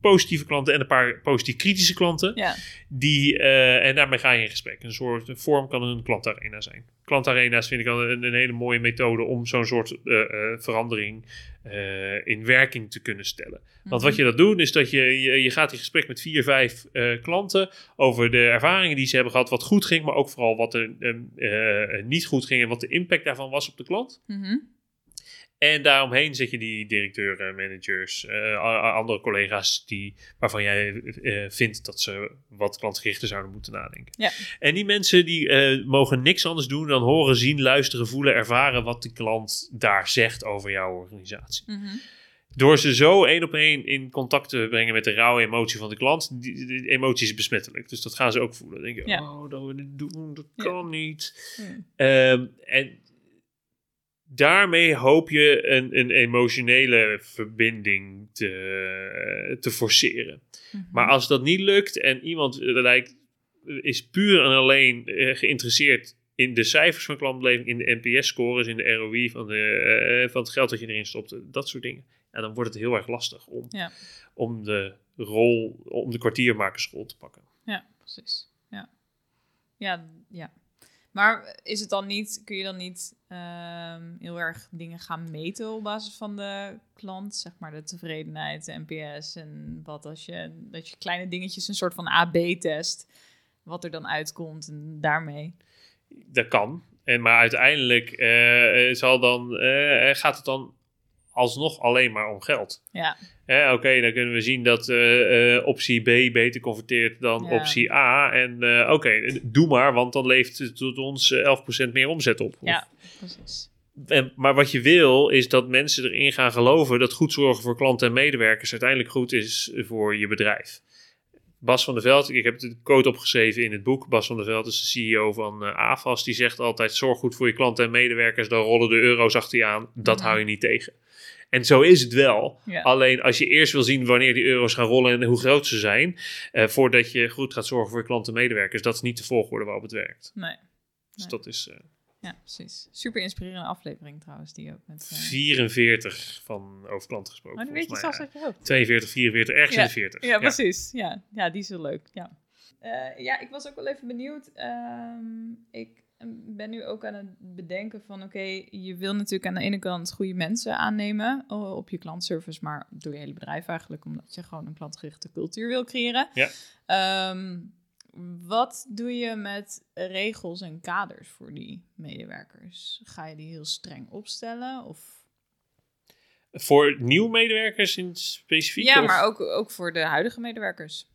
positieve klanten en een paar positief kritische klanten. ja, Die, eh, en daarmee ga je in gesprek. Een soort vorm kan een klantarena zijn. Klantarena's vind ik al een, een hele mooie methode om zo'n soort eh, eh, verandering in werking te kunnen stellen. Want wat je dat doet, is dat je, je, je gaat in gesprek met vier, vijf klanten over de ervaringen die ze hebben gehad, wat goed ging, maar ook vooral wat er niet goed ging en wat de impact daarvan was op de klant. Mhm. En daaromheen zet je die directeuren, managers, eh, a- a- andere collega's die, waarvan jij eh, vindt dat ze wat klantgerichter zouden moeten nadenken. Ja. En die mensen die eh, mogen niks anders doen dan horen, zien, luisteren, voelen, ervaren wat de klant daar zegt over jouw organisatie. Mhm. Door ze zo één op één in contact te brengen met de rauwe emotie van de klant, die, die emotie is besmettelijk. Dus dat gaan ze ook voelen. Dan denk je, Ja. oh, dat we dit doen, dat Ja. kan niet. Ehm, en daarmee hoop je een, een emotionele verbinding te, te forceren. Mhm. Maar als dat niet lukt en iemand eh, lijkt, is puur en alleen eh, geïnteresseerd in de cijfers van klantbeleving, in de NPS-scores, in de ROI van, de, eh, van het geld dat je erin stopt, dat soort dingen. En dan wordt het heel erg lastig om, Ja. om de rol, om de kwartiermakersrol te pakken. Ja, precies. Ja. Ja, ja. Maar is het dan niet, kun je dan niet ehm, heel erg dingen gaan meten op basis van de klant? Zeg maar de tevredenheid, de NPS en wat als je, dat je kleine dingetjes een soort van AB-test, wat er dan uitkomt en daarmee. Dat kan. En, maar uiteindelijk eh, zal dan, eh, gaat het dan alsnog alleen maar om geld. Ja, Oké, dan kunnen we zien dat eh, eh, optie B beter converteert dan Ja. optie A. En eh, oké, doe maar, want dan levert het ons eh, 11% meer omzet op. Ja, precies. En, maar wat je wil, is dat mensen erin gaan geloven dat goed zorgen voor klanten en medewerkers uiteindelijk goed is voor je bedrijf. Bas van der Veld, ik heb de quote opgeschreven in het boek. Bas van der Veld is de CEO van eh AFAS. Die zegt altijd: zorg goed voor je klanten en medewerkers, dan rollen de euro's achter je aan. Dat Mhm. hou je niet tegen. En zo is het wel. Ja. Alleen als je eerst wil zien wanneer die euro's gaan rollen en hoe groot ze zijn, eh, voordat je goed gaat zorgen voor je klanten en medewerkers, dat is niet de volgorde waarop het werkt. Nee. Dus Nee. dat is eh, Ja, precies. Super inspirerende aflevering trouwens, die ook met... eh, 44 van over klanten gesproken. Oh, die weet je zelfs uit je hoofd. 42, 44, ergens Ja, in de 40. Ja, precies. Ja. ja, die is heel leuk. Ja. Eh, ja, ik was ook wel even benieuwd. Ehm, ik ben nu ook aan het bedenken van... oké, je wil natuurlijk aan de ene kant goede mensen aannemen... eh, op je klantservice, maar door je hele bedrijf eigenlijk... omdat je gewoon een klantgerichte cultuur wil creëren. Ja. Ehm, wat doe je met regels en kaders voor die medewerkers? Ga je die heel streng opstellen? Of... Voor nieuwe medewerkers in specifiek? Ja, of- maar ook, ook voor de huidige medewerkers.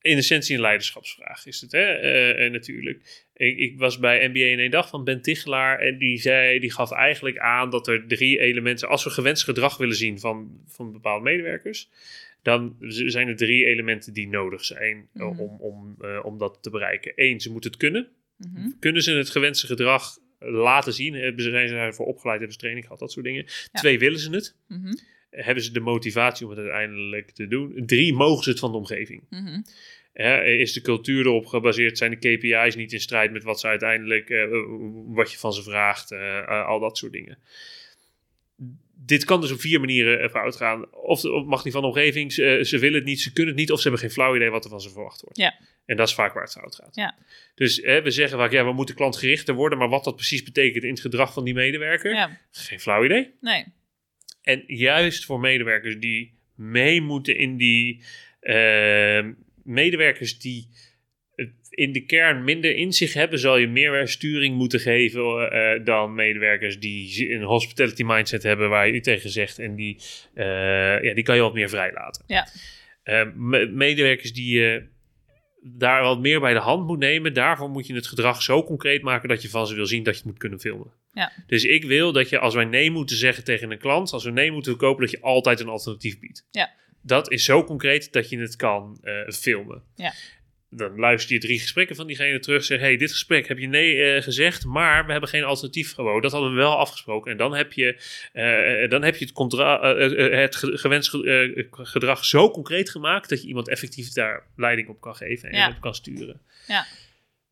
in essentie een leiderschapsvraag is het, hè? en natuurlijk. Ik, ik, was bij NBA in één dag van Ben Tichelaar en die, zei, die gaf eigenlijk aan dat er drie elementen, als we gewenst gedrag willen zien van, van bepaalde medewerkers, dan zijn er drie elementen die nodig zijn mm om, om, om dat te bereiken. Eén, ze moeten het kunnen. Mhm. Kunnen ze het gewenste gedrag laten zien? Hebben ze, zijn ze daarvoor opgeleid? Hebben ze training gehad? Dat soort dingen. Twee, willen ze het? Mhm. Hebben ze de motivatie om het uiteindelijk te doen? Drie, mogen ze het van de omgeving? Mhm. is de cultuur erop gebaseerd? Zijn de KPI's niet in strijd met wat ze uiteindelijk, uh, wat je van ze vraagt? Uh, al dat soort dingen. Dit kan dus op vier manieren fout gaan. Of, of mag niet van de omgeving, ze, ze, willen het niet, ze kunnen het niet, of ze hebben geen flauw idee wat er van ze verwacht wordt. Ja. En dat is vaak waar het fout gaat. Ja. Dus hè, we zeggen vaak, ja, we moeten klantgerichter worden, maar wat dat precies betekent in het gedrag van die medewerker, ja. geen flauw idee. Nee. En juist voor medewerkers die mee moeten in die uh, medewerkers die in de kern minder in zich hebben, zal je meer sturing moeten geven uh, dan medewerkers die een hospitality mindset hebben, waar je u tegen zegt. En die, uh, ja, die kan je wat meer vrijlaten. Ja. medewerkers die je daar wat meer bij de hand moet nemen. Daarvoor moet je het gedrag zo concreet maken dat je van ze wil zien dat je het moet kunnen filmen. Ja. Dus ik wil dat je, als wij nee moeten zeggen tegen een klant, als we nee moeten kopen, dat je altijd een alternatief biedt. Ja. Dat is zo concreet dat je het kan uh, filmen. Ja dan luister je drie gesprekken van diegene terug. Zeg, hey, dit gesprek heb je nee uh, gezegd, maar we hebben geen alternatief gewoon. Dat hadden we wel afgesproken. En dan heb je, uh, dan heb je het, uh, het gewenste gedrag zo concreet gemaakt dat je iemand effectief daar leiding op kan geven en ja. op kan sturen. Ja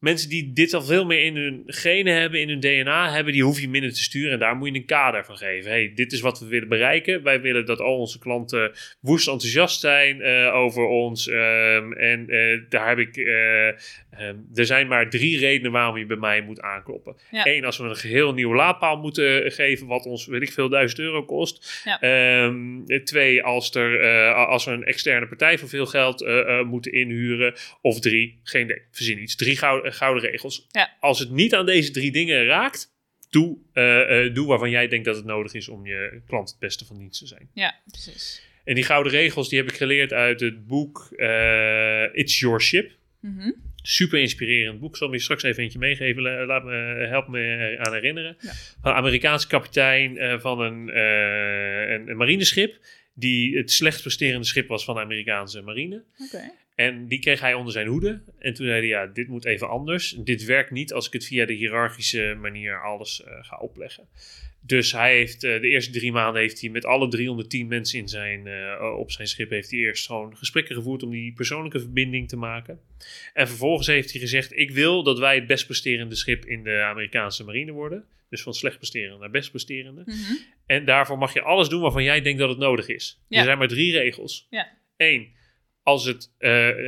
mensen die dit al veel meer in hun genen hebben, in hun DNA hebben, die hoef je minder te sturen. En daar moet je een kader van geven. hey, dit is wat we willen bereiken. Wij willen dat al onze klanten woest enthousiast zijn uh, over ons. Um, en uh, daar heb ik. Uh, um, er zijn maar drie redenen waarom je bij mij moet aankloppen. Ja. Eén, als we een geheel nieuwe laadpaal moeten geven, wat ons, weet ik veel, duizend euro kost. Ja. Um, twee, als, er, als we een externe partij voor veel geld moeten inhuren. Of drie, geen idee, verzin iets. Drie gouden gouden regels. Ja. Als het niet aan deze drie dingen raakt, doe, uh, uh, doe waarvan jij denkt dat het nodig is om je klant het beste van dienst te zijn. Ja, precies. En die gouden regels die heb ik geleerd uit het boek uh, It's Your Ship. Mm -hmm. Super inspirerend boek. Ik zal me straks even eentje meegeven. Laat me, help me aan herinneren. Ja. Van een Amerikaanse kapitein van een, een, een, marineschip. Die het slecht presterende schip was van de Amerikaanse marine. Okay. En die kreeg hij onder zijn hoede. En toen zei hij, ja, dit moet even anders. Dit werkt niet als ik het via de hiërarchische manier alles uh, ga opleggen. Dus hij heeft uh, de eerste drie maanden heeft hij met alle 310 mensen in zijn, uh, op zijn schip heeft hij eerst gewoon gesprekken gevoerd om die persoonlijke verbinding te maken. En vervolgens heeft hij gezegd: Ik wil dat wij het best presterende schip in de Amerikaanse marine worden. Dus van slecht presterende naar best presterende. Mm -hmm. En daarvoor mag je alles doen waarvan jij denkt dat het nodig is. Ja. Er zijn maar drie regels. Ja. Eén als het uh,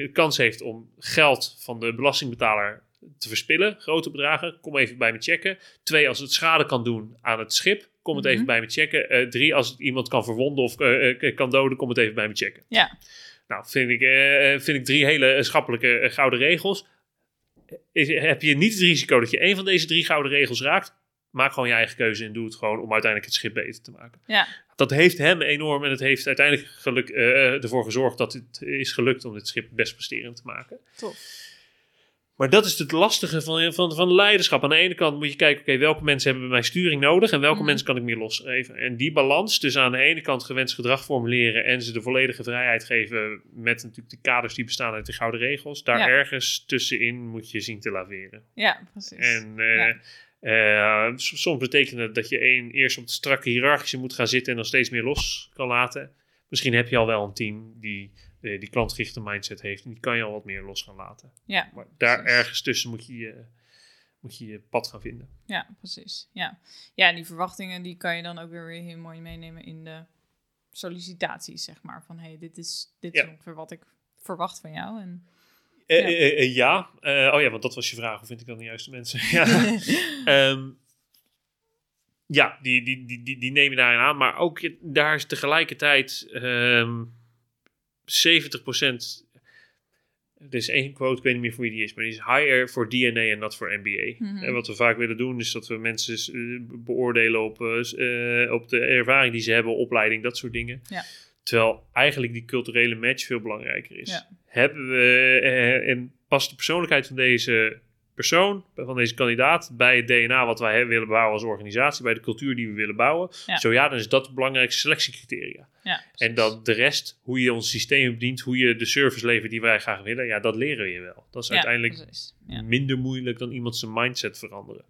uh, kans heeft om geld van de belastingbetaler te verspillen, grote bedragen, kom even bij me checken. Twee, als het schade kan doen aan het schip, kom het Mhm. even bij me checken. Uh, drie, als het iemand kan verwonden of kan doden, kom het even bij me checken. Ja. Nou, vind ik, vind ik drie hele schappelijke gouden regels. Is, heb je niet het risico dat je een van deze drie gouden regels raakt, maak gewoon je eigen keuze en doe het gewoon om uiteindelijk het schip beter te maken. Ja. Dat heeft hem enorm en het heeft uiteindelijk geluk, uh, ervoor gezorgd dat het is gelukt om dit schip best presterend te maken. Tof. Maar dat is het lastige van, van, van leiderschap. Aan de ene kant moet je kijken, oké, okay, welke mensen hebben bij mij sturing nodig en welke Mhm. mensen kan ik meer losgeven. En die balans, dus aan de ene kant gewenst gedrag formuleren en ze de volledige vrijheid geven met natuurlijk de kaders die bestaan uit de gouden regels. Daar Ja. ergens tussenin moet je zien te laveren. Ja, precies. En uh, Ja. Uh, soms betekent het dat je één eerst op de strakke hiërarchische moet gaan zitten en dan steeds meer los kan laten. Misschien heb je al wel een team die uh, die klantgerichte mindset heeft en die kan je al wat meer los gaan laten. Ja, Maar daar precies. ergens tussen moet je, je moet je je pad gaan vinden. ja, precies. Ja. ja, die verwachtingen die kan je dan ook weer heel mooi meenemen in de sollicitaties, zeg maar. Van, hey, dit is, dit is ongeveer wat ik verwacht van jou. En, Eh, Ja. eh, eh, ja. Oh ja, want dat was je vraag. Hoe vind ik dan de juiste mensen? ja. Ehm, ja, die, die, die, die, die nemen daarin aan. Maar ook je- daar is tegelijkertijd ehm 70%. Er is één quote, ik weet niet meer voor wie die is, maar die is higher for DNA en not for MBA. Mhm. En wat we vaak willen doen, is dat we mensen beoordelen op, op de ervaring die ze hebben, opleiding, dat soort dingen. Ja. Terwijl eigenlijk die culturele match veel belangrijker is. Ja. hebben we, en past de persoonlijkheid van deze persoon, van deze kandidaat, bij het DNA wat wij willen bouwen als organisatie, bij de cultuur die we willen bouwen. Zo ja, dan is dat de belangrijkste selectiecriteria. Ja, en dan de rest, hoe je ons systeem bedient, hoe je de service levert die wij graag willen, ja, dat leren we je wel. Dat is uiteindelijk minder moeilijk dan iemand zijn mindset veranderen.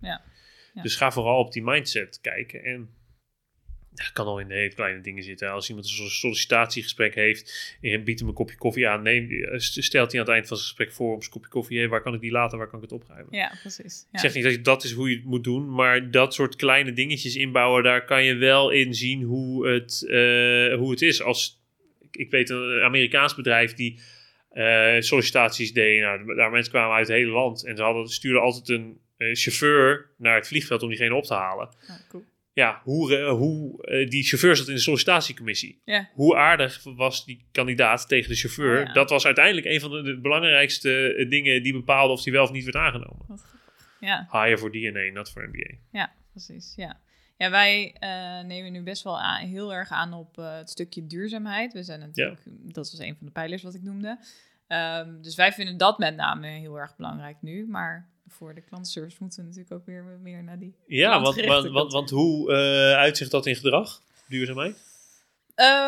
Dus ga vooral op die mindset kijken en dat kan al in de hele kleine dingen zitten. Als iemand een sollicitatiegesprek heeft en je biedt hem een kopje koffie aan, neem, eh, stelt hij aan het eind van zijn gesprek voor om zijn kopje koffie, hey, waar kan ik die laten, waar kan ik het opruimen? Ja, precies. Ja. Ik zeg niet dat dat is hoe je het moet doen, maar dat soort kleine dingetjes inbouwen, daar kan je wel in zien hoe het, uh, hoe het is. Als, ik weet een Amerikaans bedrijf die uh, sollicitaties deed, nou, daar mensen kwamen uit het hele land en ze hadden, stuurden altijd een chauffeur naar het vliegveld om diegene op te halen. Ja, cool ja, hoe, hoe uh, die chauffeur zat in de sollicitatiecommissie. Hoe aardig was die kandidaat tegen de chauffeur? Oh, Dat was uiteindelijk een van de, de belangrijkste eh, dingen die bepaalde of hij wel of niet werd aangenomen. Ja. Hire voor DNA, not voor MBA. Ja, precies. Ja, ja wij nemen nu best wel aan, heel erg aan op het stukje duurzaamheid. We zijn natuurlijk, dat was een van de pijlers wat ik noemde. Um, dus wij vinden dat met name heel erg belangrijk nu. Maar voor de klantenservice moeten we natuurlijk ook weer meer naar die. Ja, want, want, want, want, hoe uh, uitzicht dat in gedrag, duurzaamheid?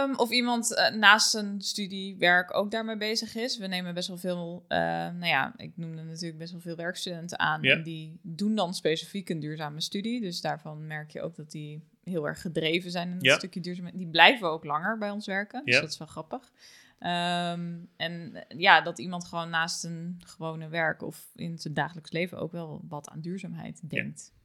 Um, of iemand uh, naast zijn studiewerk ook daarmee bezig is. We nemen best wel veel, uh, nou ja, ik noemde natuurlijk best wel veel werkstudenten aan. En die doen dan specifiek een duurzame studie. Dus daarvan merk je ook dat die heel erg gedreven zijn in een ja. stukje duurzaamheid. Die blijven ook langer bij ons werken. Dus dat is wel grappig. Ehm, en ja, dat iemand gewoon naast een gewone werk of in zijn dagelijks leven ook wel wat aan duurzaamheid denkt.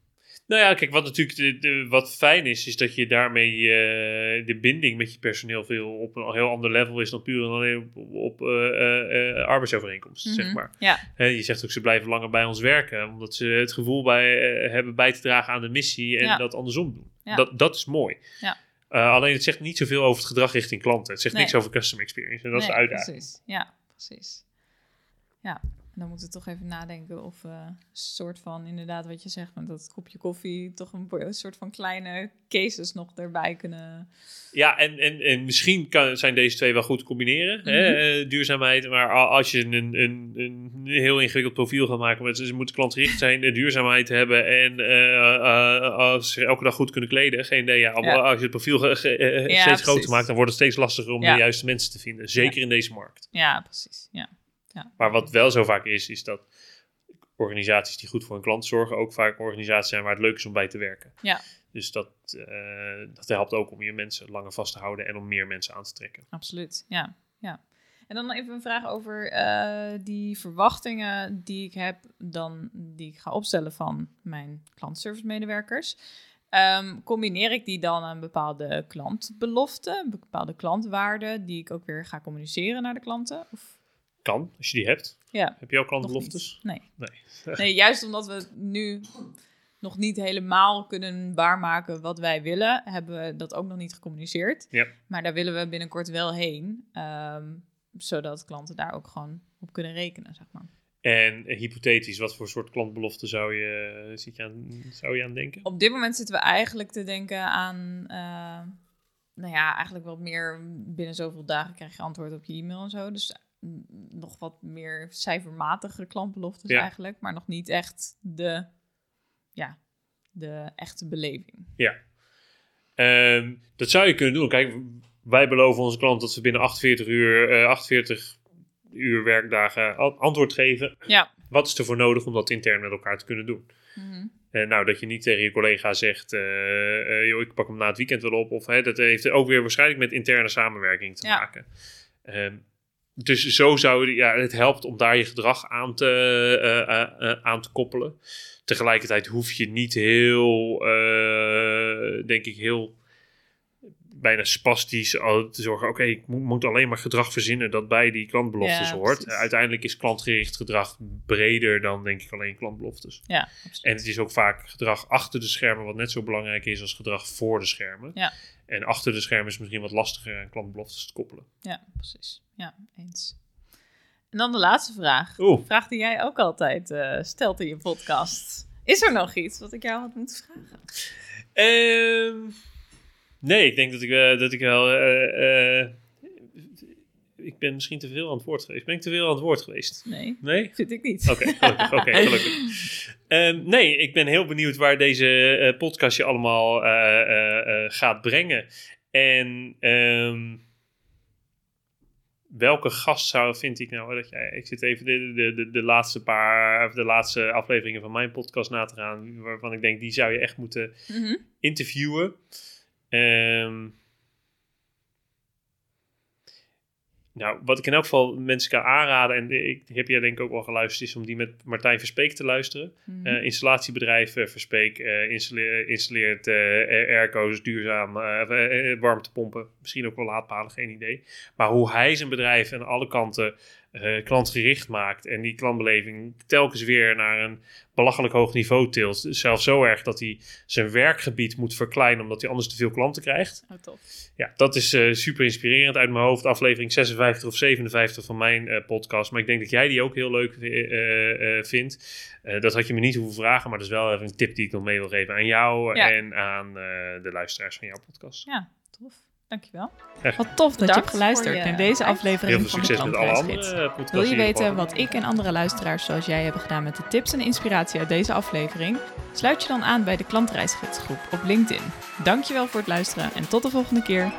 Nou ja, kijk, wat natuurlijk de, wat fijn is, is dat je daarmee uh, de binding met je personeel veel op een heel ander level is dan puur alleen op, op uh, uh, arbeidsovereenkomsten, zeg mhm, maar. Ja. je zegt ook, ze blijven langer bij ons werken, omdat ze het gevoel bij, hebben bij te dragen aan de missie en dat andersom doen. Ja. Dat, dat is mooi. Ja. Uh, alleen het zegt niet zoveel over het gedrag richting klanten. Het zegt niks over customer experience. En dat is de uitdaging. Precies. Ja, precies. Ja, dan moeten we toch even nadenken of we een soort van, inderdaad wat je zegt, met dat kopje koffie, toch een, soort van kleine cases nog erbij kunnen. Ja, en, en, en misschien kan, zijn deze twee wel goed combineren, hè? Mhm. Eh, duurzaamheid. Maar als je een, een, een heel ingewikkeld profiel gaat maken, met, ze moeten klantgericht zijn, de duurzaamheid hebben en uh, als ze elke dag goed kunnen kleden. Geen idee, ja, als je het profiel steeds groter maakt, dan wordt het steeds lastiger om de juiste mensen te vinden. Zeker in deze markt. Ja, precies. Ja. Ja. Maar wat wel zo vaak is, is dat organisaties die goed voor hun klant zorgen ook vaak organisaties zijn waar het leuk is om bij te werken. Ja. Dus dat, uh, dat helpt ook om je mensen langer vast te houden en om meer mensen aan te trekken. Absoluut, ja. ja. En dan even een vraag over uh, die verwachtingen die ik heb, dan die ik ga opstellen van mijn klantservice medewerkers. Um, combineer ik die dan aan bepaalde klantbeloften, bepaalde klantwaarden, die ik ook weer ga communiceren naar de klanten? Of kan, als je die hebt. Ja. Heb je ook klantbeloftes? Nee. Nee. nee, juist omdat we nu nog niet helemaal kunnen waarmaken wat wij willen, hebben we dat ook nog niet gecommuniceerd. Ja. Maar daar willen we binnenkort wel heen, um, zodat klanten daar ook gewoon op kunnen rekenen, zeg maar. En hypothetisch, wat voor soort klantbelofte zou je, zit je aan, zou je aan denken? Op dit moment zitten we eigenlijk te denken aan, uh, nou ja, eigenlijk wat meer binnen zoveel dagen krijg je antwoord op je e-mail en zo. Dus nog wat meer cijfermatige klantbeloftes eigenlijk, maar nog niet echt de, ja, de echte beleving. Ja, um, dat zou je kunnen doen. Kijk, wij beloven onze klant dat we binnen 48 uur, uh, 48 uur werkdagen antwoord geven. Ja. Wat is er voor nodig om dat intern met elkaar te kunnen doen? Mm nou, dat je niet tegen je collega zegt, uh, joh, ik pak hem na het weekend wel op. Of hè, dat heeft ook weer waarschijnlijk met interne samenwerking te maken. Um, dus zo zou ja, het helpt om daar je gedrag aan te, uh, uh, aan te koppelen. Tegelijkertijd hoef je niet heel, denk ik, heel bijna spastisch te zorgen. Oké, ik moet, alleen maar gedrag verzinnen dat bij die klantbeloftes hoort. uiteindelijk is klantgericht gedrag breder dan, denk ik, alleen klantbeloftes. Ja, en het is ook vaak gedrag achter de schermen, wat net zo belangrijk is als gedrag voor de schermen. Ja. En achter de schermen is misschien wat lastiger aan klantbeloftes te koppelen. Ja, precies. Ja, eens. En dan de laatste vraag. Oeh. Vraag die jij ook altijd uh, stelt in je podcast. Is er nog iets wat ik jou had moeten vragen? Um, nee, ik denk dat ik, uh, dat ik wel... Uh, ik ben misschien te veel aan het woord geweest. Ben ik te veel aan het woord geweest? Nee. Nee? Vind ik niet. Oké, gelukkig. Oké, gelukkig. Ehm, nee, ik ben heel benieuwd waar deze podcast je allemaal gaat brengen. En um, welke gast zou, vind ik nou dat jij... Ik zit even de, de, de, de laatste paar... Of de laatste afleveringen van mijn podcast na te gaan... waarvan ik denk, die zou je echt moeten mm -hmm. interviewen. Um, Nou, wat ik in elk geval mensen kan aanraden, en ik heb jij denk ik ook wel geluisterd, is om die met Martijn Verspeek te luisteren. Mm -hmm. uh, installatiebedrijf uh, Verspeek uh, installeert, installeert airco's, duurzaam, warmtepompen, misschien ook wel laadpalen, geen idee. Maar hoe hij zijn bedrijf aan alle kanten uh, klantgericht maakt en die klantbeleving telkens weer naar een belachelijk hoog niveau tilt. Zelfs zo erg dat hij zijn werkgebied moet verkleinen omdat hij anders te veel klanten krijgt. Oh. Ja, dat is uh, super inspirerend uit mijn hoofd. Aflevering 56 of 57 van mijn uh, podcast. Maar ik denk dat jij die ook heel leuk vindt. dat had je me niet hoeven vragen, maar dat is wel even een tip die ik nog mee wil geven aan jou ja. en aan de luisteraars van jouw podcast. Ja, tof. Dankjewel. Echt. Wat tof dat je hebt geluisterd naar deze aflevering Heel veel van de Klantreisgids. Wil je weten wat ik en andere luisteraars zoals jij hebben gedaan met de tips en inspiratie uit deze aflevering? Sluit je dan aan bij de Klantreisgidsgroep op LinkedIn. Dankjewel voor het luisteren en tot de volgende keer.